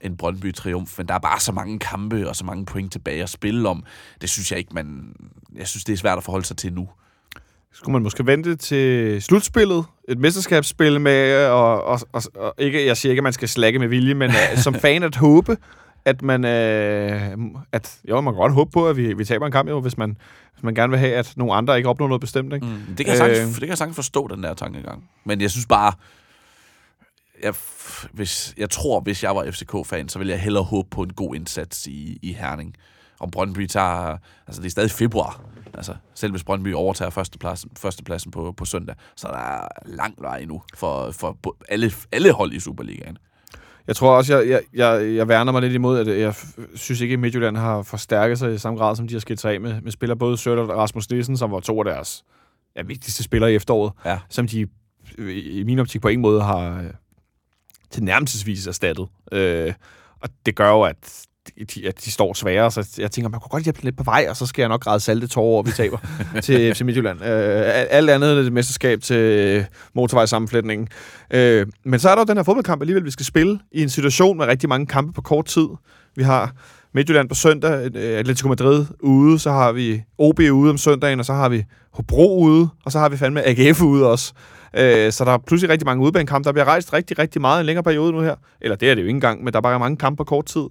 en Brøndby-triumf, men der er bare så mange kampe og så mange point tilbage at spille om. Det synes jeg ikke, man... Jeg synes, det er svært at forholde sig til nu. Skulle man måske vente til slutspillet, et mesterskabsspil med, og, og, og, og ikke, jeg siger ikke, at man skal slække med vilje, men uh, som fan at håbe, at man, uh, at, jo, man kan godt håbe på, at vi, vi taber en kamp, jo, hvis man, hvis man gerne vil have, at nogle andre ikke opnår noget bestemt. Ikke? Mm. Det, kan jeg sagtens, Øh. det kan jeg sagtens forstå, den der tankegang. Men jeg synes bare... Jeg, hvis, jeg tror, hvis jeg var FCK-fan, så ville jeg hellere håbe på en god indsats i, i Herning. Om Brøndby tager... Altså, det er stadig februar. Altså, selv hvis Brøndby overtager førstepladsen, førstepladsen på, på søndag, så er der lang vej endnu for, for alle, alle hold i Superligaen. Jeg tror også, jeg, jeg, jeg, jeg værner mig lidt imod, at jeg synes ikke, at Midtjylland har forstærket sig i samme grad, som de har skilt sig af med, med spillere. Både Sørt og Rasmus Nielsen, som var to af deres ja, vigtigste spillere i efteråret, Ja. som de i min optik på ingen måde har til nærmelsesvis erstattet. Øh, og det gør jo, at de, at de står sværere, så jeg tænker, man kunne godt hjælpe lidt på vej, og så skal jeg nok græde salte tårer over, vi taber til FC Midtjylland. Øh, alt andet er et mesterskab til motorvejssammenflætningen. Øh, men så er der jo den her fodboldkamp alligevel, vi skal spille i en situation med rigtig mange kampe på kort tid. Vi har Midtjylland på søndag, øh, Atletico Madrid ude, så har vi OB ude om søndagen, og så har vi Hobro ude, og så har vi fandme AGF ude også. Øh, så der er pludselig rigtig mange udbanekampe. Der bliver rejst rigtig, rigtig meget i en længere periode nu her. Eller det er det jo ikke engang, men der er bare mange kampe på kort tid.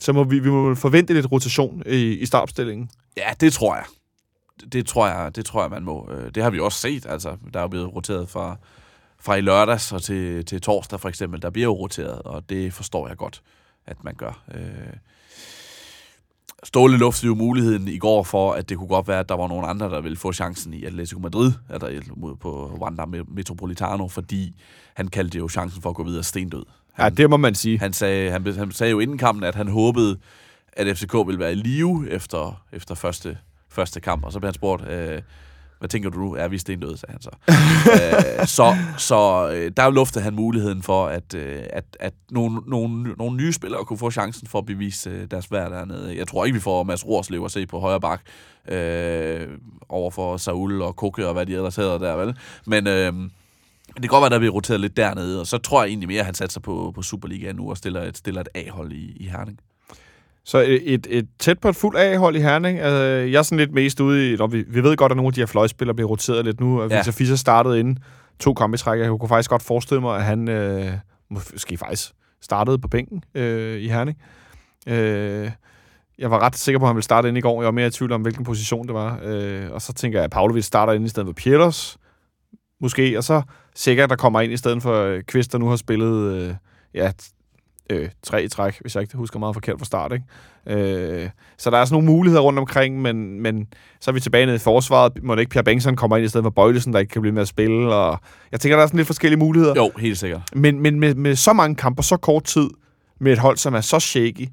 Så må vi, vi må forvente lidt rotation i, i startopstillingen. Ja, det tror jeg. Det- tror jeg, det tror jeg, man må. Øh, det har vi også set. Altså, der er jo blevet roteret fra, fra i lørdags og til, til torsdag for eksempel. Der bliver jo roteret, og det forstår jeg godt, at man gør. Øh, Ståle luftede jo muligheden i går for, at det kunne godt være, at der var nogle andre, der ville få chancen i Atletico Madrid, eller på Wanda Metropolitano, fordi han kaldte jo chancen for at gå videre stendød. Han, Ja, det må man sige. han sagde, han, han sagde jo inden kampen, at han håbede, at FCK ville være i live efter, efter første, første kamp. Og så blev han spurgt, øh, hvad tænker du nu? Er vi stendøde, sagde han så. øh, så så øh, der luftede han muligheden for, at, øh, at, at nogle, nogle, nogle nye spillere kunne få chancen for at bevise øh, deres værd dernede. Jeg tror ikke, vi får Mads Rorslev at se på højre bak øh, over for Saul og Koke og hvad de ellers hedder der, vel? Men... Øh, det kan godt være, der bliver roteret lidt dernede, og så tror jeg egentlig mere, at han satser på, på Superligaen nu og stiller et, stiller et A-hold i, i Herning. Så et, et, tæt på et fuldt A-hold i Herning. Øh, jeg er sådan lidt mest ude i... Når vi, vi ved godt, at nogle af de her fløjspillere bliver roteret lidt nu. Og Ja. Victor Fischer startede inden to kampe i træk. Jeg kunne faktisk godt forestille mig, at han øh, måske faktisk startede på bænken øh, i Herning. Øh, jeg var ret sikker på, at han ville starte ind i går. Jeg var mere i tvivl om, hvilken position det var. Øh, og så tænker jeg, at Pavlovic starter ind i stedet for Pieters. Måske. Og så sikkert, der kommer ind i stedet for øh, Kvist, der nu har spillet... Øh, ja, øh, tre i træk, hvis jeg ikke husker meget forkert fra start. Ikke? Øh, så der er sådan nogle muligheder rundt omkring, men, men så er vi tilbage nede i forsvaret. Må det ikke Pierre Bengtsson kommer ind i stedet for Bøjlesen, der ikke kan blive med at spille. Og jeg tænker, der er sådan lidt forskellige muligheder. Jo, helt sikkert. Men, men med, med så mange kampe så kort tid, med et hold, som er så shaky,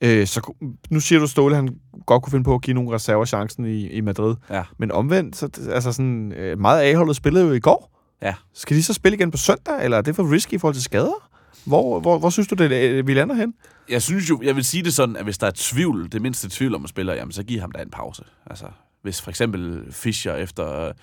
øh, så nu siger du, Ståle, han godt kunne finde på at give nogle reserver chancen i, i Madrid. Ja. Men omvendt, så, altså sådan, øh, meget af A-holdet spillede jo i går. Ja. Skal de så spille igen på søndag, eller er det for risky i forhold til skader? Hvor, hvor, hvor synes du, det, øh, vi lander hen? Jeg synes jo, jeg vil sige det sådan, at hvis der er tvivl, det mindste tvivl om at spille, jamen så giv ham da en pause. Altså, hvis for eksempel Fischer efter, øh,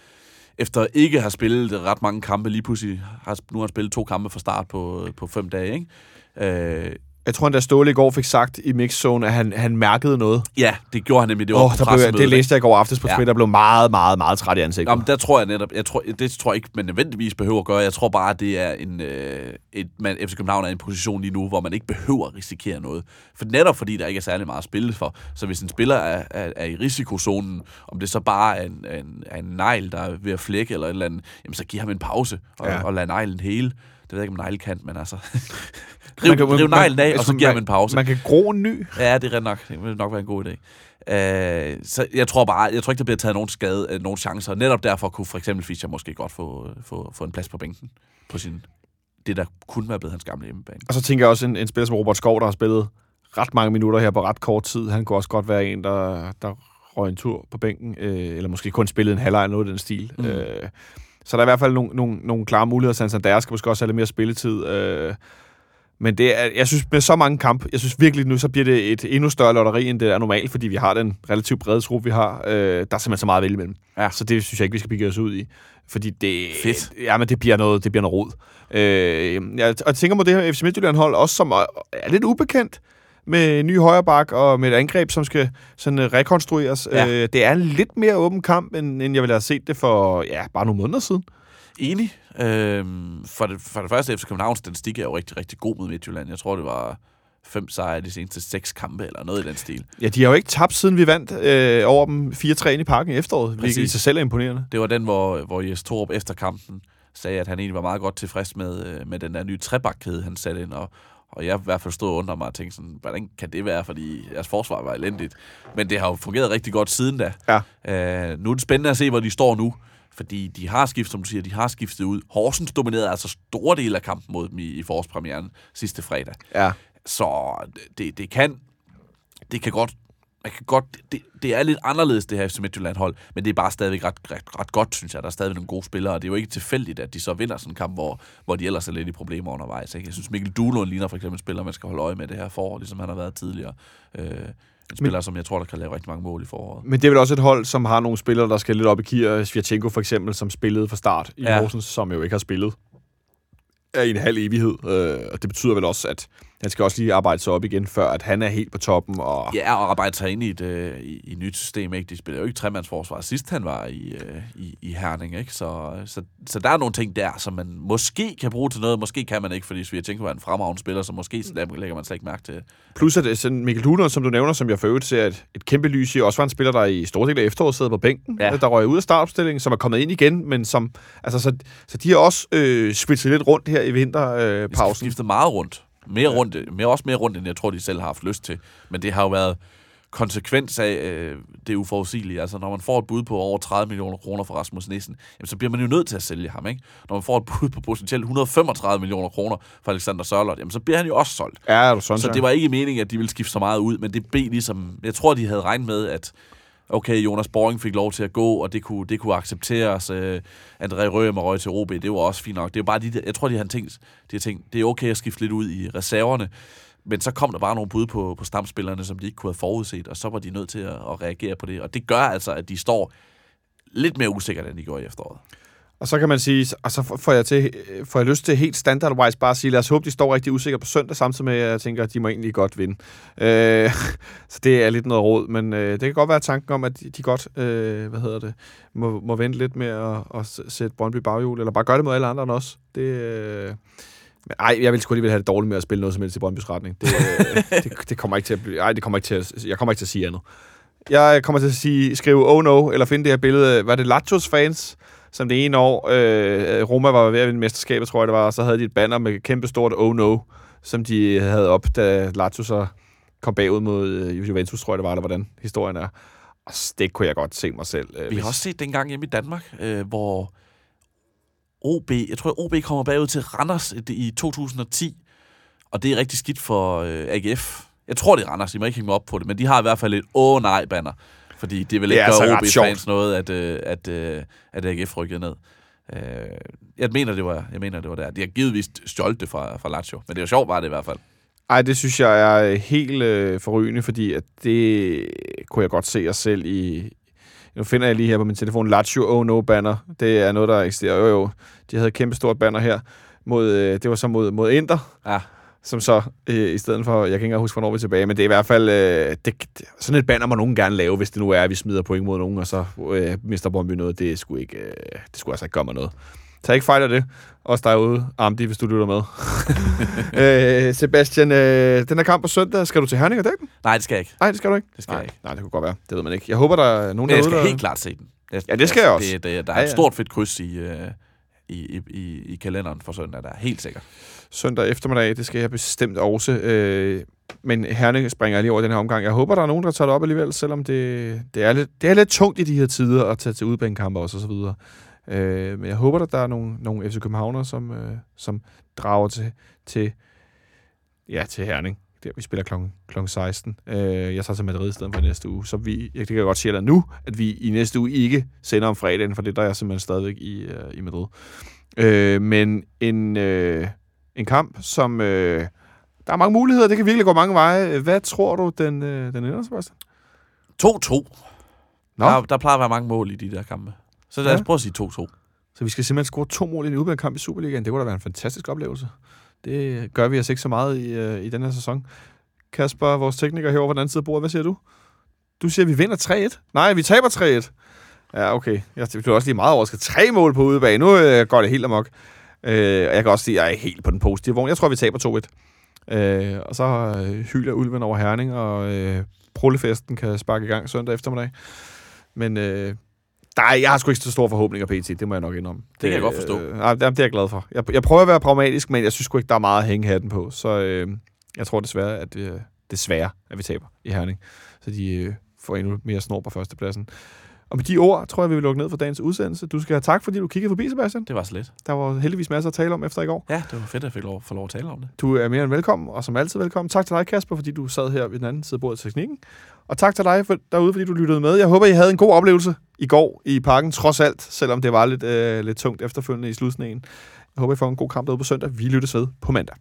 efter ikke har spillet ret mange kampe, lige pludselig har, nu har han spillet to kampe fra start på, øh, på fem dage, ikke? Øh, jeg tror, at Ståle i går fik sagt i mixzone, at han, han mærkede noget. ja, det gjorde han nemlig. Det var Åh, på der blev, det læste jeg i går aftes på Ja. Twitter, og blev meget, meget, meget træt i ansigtet. Jamen, der tror jeg netop, jeg tror, det tror jeg ikke, man nødvendigvis behøver at gøre. Jeg tror bare, at det er en, øh, et, man, FC København er i en position lige nu, hvor man ikke behøver at risikere noget. For netop fordi der ikke er særlig meget at spille for. Så hvis en spiller er, er, er i risikozonen, om det så bare er en, en, en negl, der er ved at flække eller et eller andet, jamen så giv ham en pause og, Ja. ja. og lad neglen hele. Ved jeg ikke, om negl kan, men altså... Man riv, kan- riv man- neglen af, og altså, så giver ham man- en pause. Man kan gro en ny. Ja, det er ret nok. Det vil nok være en god idé. Øh, så jeg tror bare, jeg tror ikke, der bliver taget nogen skade, øh, nogen chancer. Netop derfor kunne for eksempel Fischer måske godt få, få, få en plads på bænken på sin, det, der kunne være blevet hans gamle hjemmebane. Og så tænker jeg også, en, en spiller som Robert Skov, der har spillet ret mange minutter her på ret kort tid, han kunne også godt være en, der, der røg en tur på bænken, øh, eller måske kun spillede en halvleg eller noget i den stil. Mm. Øh, så der er i hvert fald nogle, nogle, nogle klare muligheder. Santander skal måske også have lidt mere spilletid. Øh, Men det er, jeg synes, med så mange kampe, jeg synes virkelig nu, så bliver det et endnu større lotteri, end det er normalt, fordi vi har den relativt brede trup, vi har. Øh, der er simpelthen så meget at vælge imellem. Ja. Så det synes jeg ikke, vi skal bygge os ud i. Fordi det, Fedt. Ja, men det bliver noget, det bliver noget rod. Øh, jeg, og jeg tænker på det her FC Midtjylland-hold, også som er, er lidt ubekendt med en ny højreback og med et angreb, som skal sådan øh, rekonstrueres. Ja. Øh, det er en lidt mere åben kamp, end, end jeg ville have set det for ja, bare nogle måneder siden. Enig. Øhm, for, det, for det første, FC Københavns statistik er jo rigtig, rigtig god mod Midtjylland. Jeg tror, det var fem sejre i de seneste seks kampe, eller noget i den stil. Ja, de har jo ikke tabt, siden vi vandt øh, over dem 4-3 ind i parken i efteråret, hvilket i sig selv er imponerende. Det var den, hvor, hvor Jes Torup efter kampen sagde, at han egentlig var meget godt tilfreds med, øh, med den der nye trebakkæde, han satte ind, og, og jeg i hvert fald stod og undrede mig og tænkte sådan, hvordan kan det være, fordi jeres forsvar var elendigt. Men det har jo fungeret rigtig godt siden da. Ja. Øh, nu er det spændende at se, hvor de står nu, fordi de har skiftet, som du siger, de har skiftet ud. Horsens dominerede altså store dele af kampen mod dem i, i forårspremieren sidste fredag. Ja. Så det, det kan det kan godt man kan godt, det, det er lidt anderledes, det her FC Midtjylland-hold, men det er bare stadigvæk ret, ret, ret godt, synes jeg. Der er stadigvæk nogle gode spillere, og det er jo ikke tilfældigt, at de så vinder sådan en kamp, hvor, hvor de ellers er lidt i problemer undervejs. Ikke? Jeg synes, Mikkel Duhlund ligner for eksempel en spiller, man skal holde øje med det her forår, ligesom han har været tidligere. Øh, en spiller, som jeg tror, der kan lave rigtig mange mål i foråret. Men det er vel også et hold, som har nogle spillere, der skal lidt op i kier. Svirchenko for eksempel, som spillede fra start i Ja. Horsens, som jo ikke har spillet i en halv evighed. Øh, og det betyder vel også, at han skal også lige arbejde sig op igen, før at han er helt på toppen. Og Ja, og arbejde sig ind i et, øh, i, i et nyt system. Ikke? De spiller jo ikke tremandsforsvar. Sidst han var i, øh, i, i Herning. Ikke? Så, så, så der er nogle ting der, som man måske kan bruge til noget. Måske kan man ikke, fordi Svirchenko er en fremragende spiller, så måske slet- lægger man slet ikke mærke til. plus at det er sådan Mikkel Huner, som du nævner, som jeg for øvrigt ser et, et kæmpe lys i, også var en spiller, der i store del af efteråret sidder på bænken, Ja. ja. der røg ud af startopstillingen, som er kommet ind igen, men som, altså, så, så de har også øh, switchet lidt rundt her i vinterpausen. Øh, Vi skal pausen. skifte meget rundt. Mere ja. rundt, mere, også mere rundt, end jeg tror, de selv har haft lyst til. Men det har jo været konsekvens af øh, det uforudsigelige. Altså, når man får et bud på over 30 millioner kroner for Rasmus Nissen, jamen, så bliver man jo nødt til at sælge ham, ikke? Når man får et bud på potentielt 135 millioner kroner for Alexander Sørloth, jamen, så bliver han jo også solgt. Ja, er du sådan, Så det var ikke meningen, at de ville skifte så meget ud, men det blev ligesom... Jeg tror, de havde regnet med, at okay, Jonas Boring fik lov til at gå, og det kunne, det kunne accepteres. Uh, André Rømer røg til OB, det var også fint nok. Det er bare de jeg tror, de har tænkt, de har tænkt, det er okay at skifte lidt ud i reserverne, men så kom der bare nogle bud på, på stamspillerne, som de ikke kunne have forudset, og så var de nødt til at, at reagere på det. Og det gør altså, at de står lidt mere usikkert, end de gjorde i efteråret. Og så kan man sige, og så får jeg, til, får jeg lyst til helt standardwise bare at sige, lad os håbe, de står rigtig usikre på søndag, samtidig med, at jeg tænker, at de må egentlig godt vinde. Øh, så det er lidt noget råd, men øh, det kan godt være tanken om, at de, de godt, øh, hvad hedder det, må, må vente lidt med at, at sætte Brøndby baghjul, eller bare gøre det mod alle andre end også. Det, øh, men ej, jeg vil sgu alligevel have det dårligt med at spille noget som helst i Brøndbys retning. Det, øh, det, det kommer ikke til at blive, ej, det kommer ikke til at, jeg kommer ikke til at sige andet. Jeg kommer til at sige, skrive oh no, eller finde det her billede. Var det Lachos fans, som det ene år, øh, Roma var ved at vinde mesterskabet, tror jeg det var, og så havde de et banner med kæmpe stort oh no, som de havde op, da Lazio så kom bagud mod øh, Juventus, tror jeg det var, eller hvordan historien er. Og det kunne jeg godt se mig selv. Øh, Vi har også set den gang hjemme i Danmark, øh, hvor OB, jeg tror, OB kommer bagud til Randers i- i 2010, og det er rigtig skidt for øh, AGF. Jeg tror, det er Randers, I må ikke hænge mig op på det, men de har i hvert fald et åh nej-banner, fordi det vil ikke altså gøre sjovt. OB-fans noget, at, øh, at, øh, at AGF rykkede ned. Øh, jeg mener, det var, jeg mener, det var der. De har givetvis stjålet det fra, fra Lazio, men det var sjovt, var det i hvert fald. Ej, det synes jeg er helt øh, forrygende, fordi at det kunne jeg godt se os selv i... Nu finder jeg lige her på min telefon, Lazio Oh No banner. Det er noget, der eksisterer. Jo, jo, de havde et kæmpe stort banner her. Mod, øh, det var så mod, mod Inter, Ja, som så, øh, i stedet for, jeg kan ikke engang huske, hvornår vi er tilbage, men det er i hvert fald, øh, det, sådan et banner må nogen gerne lave, hvis det nu er, at vi smider point mod nogen, og så øh, mister Brøndby noget. Det skulle, ikke, øh, det skulle altså ikke gøre mig noget. Tag ikke fejl af det. Også derude, Amdi, hvis du lytter med. øh, Sebastian, øh, den her kamp på søndag, skal du til Herning og dække den? nej, det skal jeg ikke. Nej, det skal du ikke. Det skal nej, jeg ikke. Nej, det kunne godt være. Det ved man ikke. Jeg håber, der er nogen Men jeg derude, skal der... helt klart se den. Jeg, Ja, det skal jeg også. Det, det, der er Ja, et ja. stort fedt kryds i, øh, i, i, i, i kalenderen for søndag, der er helt sikkert. Søndag eftermiddag, det skal jeg bestemt også. Øh, men Herning springer lige over den her omgang. Jeg håber, der er nogen, der tager det op alligevel, selvom det, det, er, lidt, det er lidt tungt i de her tider at tage til udbanekampe også og så videre. Øh, men jeg håber, at der er nogle, nogle FC Københavner, som, øh, som drager til, til, ja, til Herning. Der, vi spiller kl. kl. 16. Øh, jeg tager til Madrid i stedet for næste uge. Så vi, jeg, det kan jeg godt sige dig nu, at vi i næste uge ikke sender om fredagen, for det der er jeg simpelthen stadigvæk i, øh, i Madrid. Øh, men en, øh, en kamp, som øh, Der er mange muligheder, det kan virkelig gå mange veje. Hvad tror du, den, øh, den ender, Sebastian? 2-2. Nå. Der, der plejer at være mange mål i de der kampe. Så lad os Ja. prøve at sige 2-2. Så vi skal simpelthen score to mål i en udbanekamp i Superligaen. Det kunne da være en fantastisk oplevelse. Det gør vi altså ikke så meget i, øh, i den her sæson. Kasper, vores tekniker herovre på den anden side af bordet, hvad siger du? Du siger, at vi vinder 3-1? Nej, vi taber 3-1. Ja, okay. Jeg blev også lige meget overrasket. Tre mål på udebane. Nu øh, går det helt amok. Øh, og jeg kan også sige, at jeg er helt på den positive vogn. Jeg tror, vi taber 2-1. Øh, og så øh, ulven over Herning, og øh, prullefesten kan sparke i gang søndag eftermiddag. Men øh, nej, jeg har sgu ikke så store forhåbninger på PT, det må jeg nok indrømme. kan jeg godt forstå. Øh, nej, det er det jeg glad for. Jeg, jeg prøver at være pragmatisk, men jeg synes sgu ikke, der er meget at hænge hatten på. Så øh, jeg tror desværre, at øh, desværre, at vi taber i Herning. Så de øh, får endnu mere snor på førstepladsen. Og med de ord, tror jeg, vi vil lukke ned for dagens udsendelse. Du skal have tak, fordi du kiggede forbi, Sebastian. Det var så lidt. Der var heldigvis masser at tale om efter i går. Ja, det var fedt, at jeg fik lov, få lov at tale om det. Du er mere end velkommen, og som altid velkommen. Tak til dig, Kasper, fordi du sad her ved den anden side af bordet til teknikken. Og tak til dig for, derude, fordi du lyttede med. Jeg håber, I havde en god oplevelse i går i parken, trods alt, selvom det var lidt, øh, lidt tungt efterfølgende i slutningen. Jeg håber, I får en god kamp derude på søndag. Vi lyttes ved på mandag.